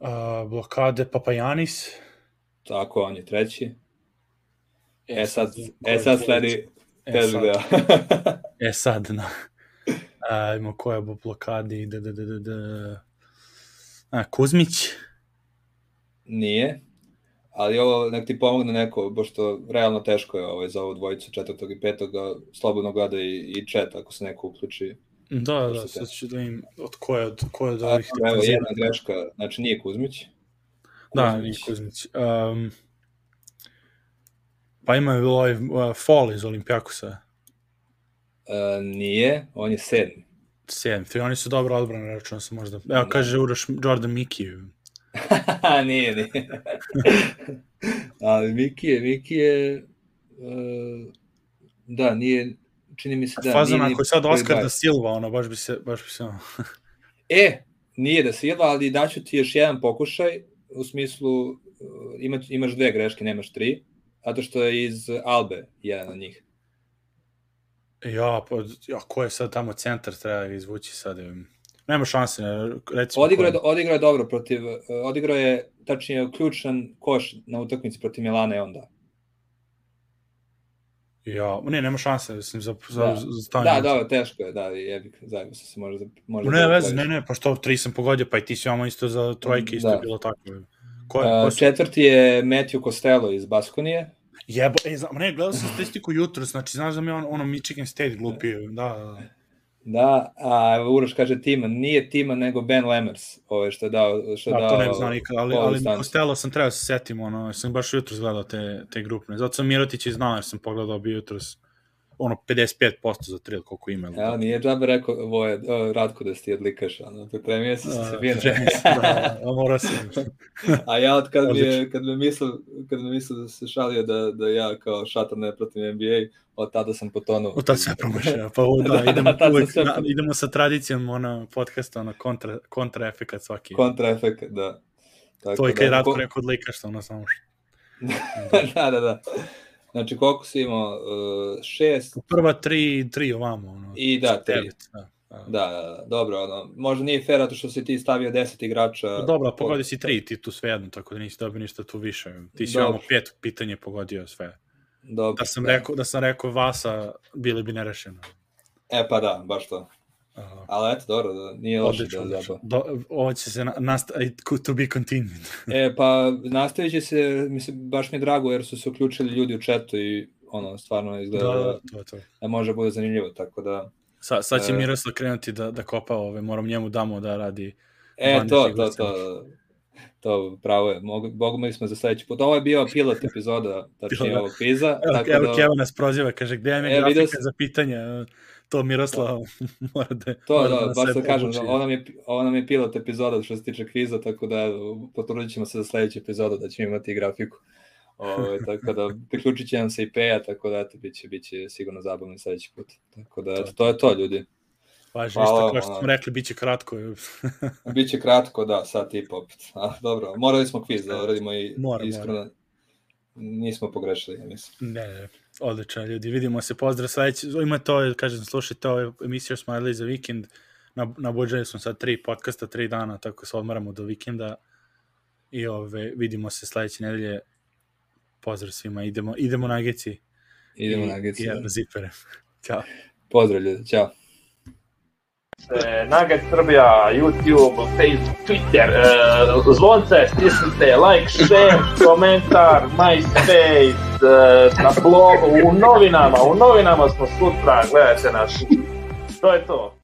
Uh, blokade Papajanis. Tako, on je treći. E sad, ko e sad sledi E teži sad, e sad, na. A, ima *laughs* koja je u blokadi, da, da, da, da, da. A, Kuzmić, Nije. Ali ovo nek ti pomogne neko, pošto realno teško je ovaj, za ovu dvojicu četvrtog i petog, slobodno gleda i, i chat ako se neko uključi. da, da, Dosta sad ću da im od koje, od koje od A, ovih evo, jedna greška, znači nije Kuzmić. Da, Kuzmić. nije Kuzmić. Um, pa ima je ovaj uh, Fall iz Olimpijakusa. E, nije, on je sedmi. Sedmi. Oni su dobro odbrane, računam se možda. Evo, Da. kaže Uroš Jordan Miki. *laughs* nije, nije. Ali Miki je, Miki je, uh, da, nije, čini mi se da... Fazon, ako je sad Oscar da Silva, ono, baš bi se, baš bi se... *laughs* e, nije da Silva, ali daću ti još jedan pokušaj, u smislu, uh, ima, imaš dve greške, nemaš tri, zato što je iz Albe jedan od njih. Ja, pa, ja, ko je sad tamo centar, treba ga izvući sad. Nema šanse, recimo. Odigrao je, odigrao je dobro protiv, uh, odigrao je, tačnije, ključan koš na utakmici protiv Milana i onda. Ja, ne, nema šanse, mislim, za, za, da. za stanje. Da, dobro, teško je, da, jebik, zajedno se može, može ne, da veze, ne, ne, pa što, tri sam pogodio, pa i ti si vamo isto za trojke, isto da. je bilo tako. Ko je, ko uh, četvrti je Matthew Costello iz Baskonije. Jebo, e, znam, ne, gledao sam statistiku jutro, znači, znaš da mi on, ono Michigan State glupio, da, da. Da, a Uroš kaže Timan, nije Timan nego Ben Lemers, ovo što je dao, što da, dao. to ne znam nikad, ali, ali Costello sam trebao da se setim, ono, sam baš jutro gledao te, te grupne, zato sam Mirotić i znao, jer sam pogledao bio jutro ono 55% za trail koliko ima. Ja, nije džabe rekao Voje, Ratko da si ti odlikaš, ono, pripremio si se vino. da, a mora sam. a ja od kad mi, je, kad me mislio, kad me mislio da se šalio da, da ja kao šator ne pratim NBA, od tada sam potonuo. Od tada sve promašio, pa o, da, *laughs* da, idemo, da, uvek, sve... na, idemo sa tradicijom ono, podcasta, ono, kontra, kontra efekat svaki. Kontra efekat, da. Tako to je kad da, Ratko ko... rekao odlikaš, ono samo što. *laughs* da, da, da. Znači, koliko si imao? Uh, šest? Prva tri, tri ovamo. Ono, I da, tri. Da, da, da, da, dobro, ono, možda nije fair to što si ti stavio 10 igrača. Pa dobro, pogodi si tri, ti tu sve jedno, tako da nisi dobio ništa tu više. Ti si imamo pet pitanje pogodio sve. Dobro, da sam, da. Rekao, da sam rekao Vasa, bili bi nerešeno. E pa da, baš to. Aha. Ali eto, dobro, da nije loše da zaba. Do, ovo će se nastaviti, to be continued. *laughs* e, pa nastavit će se, mislim, baš mi je drago jer su se uključili ljudi u chatu i ono, stvarno izgleda da, da, to, to. da može bude zanimljivo, tako da... Sa, sad će e, Miroslav krenuti da, da kopa ove, moram njemu damo da radi... E, to, to, to, to pravo je, Mogu, smo za sledeći put. Ovo je bio pilot epizoda, *laughs* tačnije ovog kviza. Evo, tako evo da... Keva nas proziva, kaže, gde je e, grafika za pitanje? To Miroslav *laughs* mora da... To, mora da, da baš da kažem, ovo nam, je, ovo nam je pilot epizoda što se tiče kviza, tako da potrudit ćemo se za sledeću epizodu da ćemo imati grafiku. Ove, ovaj, *laughs* tako da priključit će nam se i Peja, tako da eto, bit će, bit će sigurno zabavno sledeći put. Tako da, eto, to je to, ljudi. Važi, ništa, kao što smo rekli, bit će kratko. *laughs* Biće kratko, da, sad i opet. A, dobro, morali smo kviz da uradimo i mora, iskreno. Mora. Nismo pogrešili, ja mislim. Ne, ne. Odlično, ljudi, vidimo se, pozdrav sledeći, ima to, kažem, slušajte ovo emisiju Smiley za vikend, na, na budžaju smo sad tri podcasta, tri dana, tako se odmaramo do vikenda i ove, vidimo se sledeće nedelje, pozdrav svima, idemo, idemo na Geci. Idemo na Geci. I, i zipere. *laughs* Ćao. Pozdrav ljudi, ćao. Nugget Srbija, YouTube, Facebook, Twitter, e, zvonce, stisnite, like, share, komentar, MySpace, e, na blogu, u novinama, u novinama smo sutra, gledajte naš. To je to.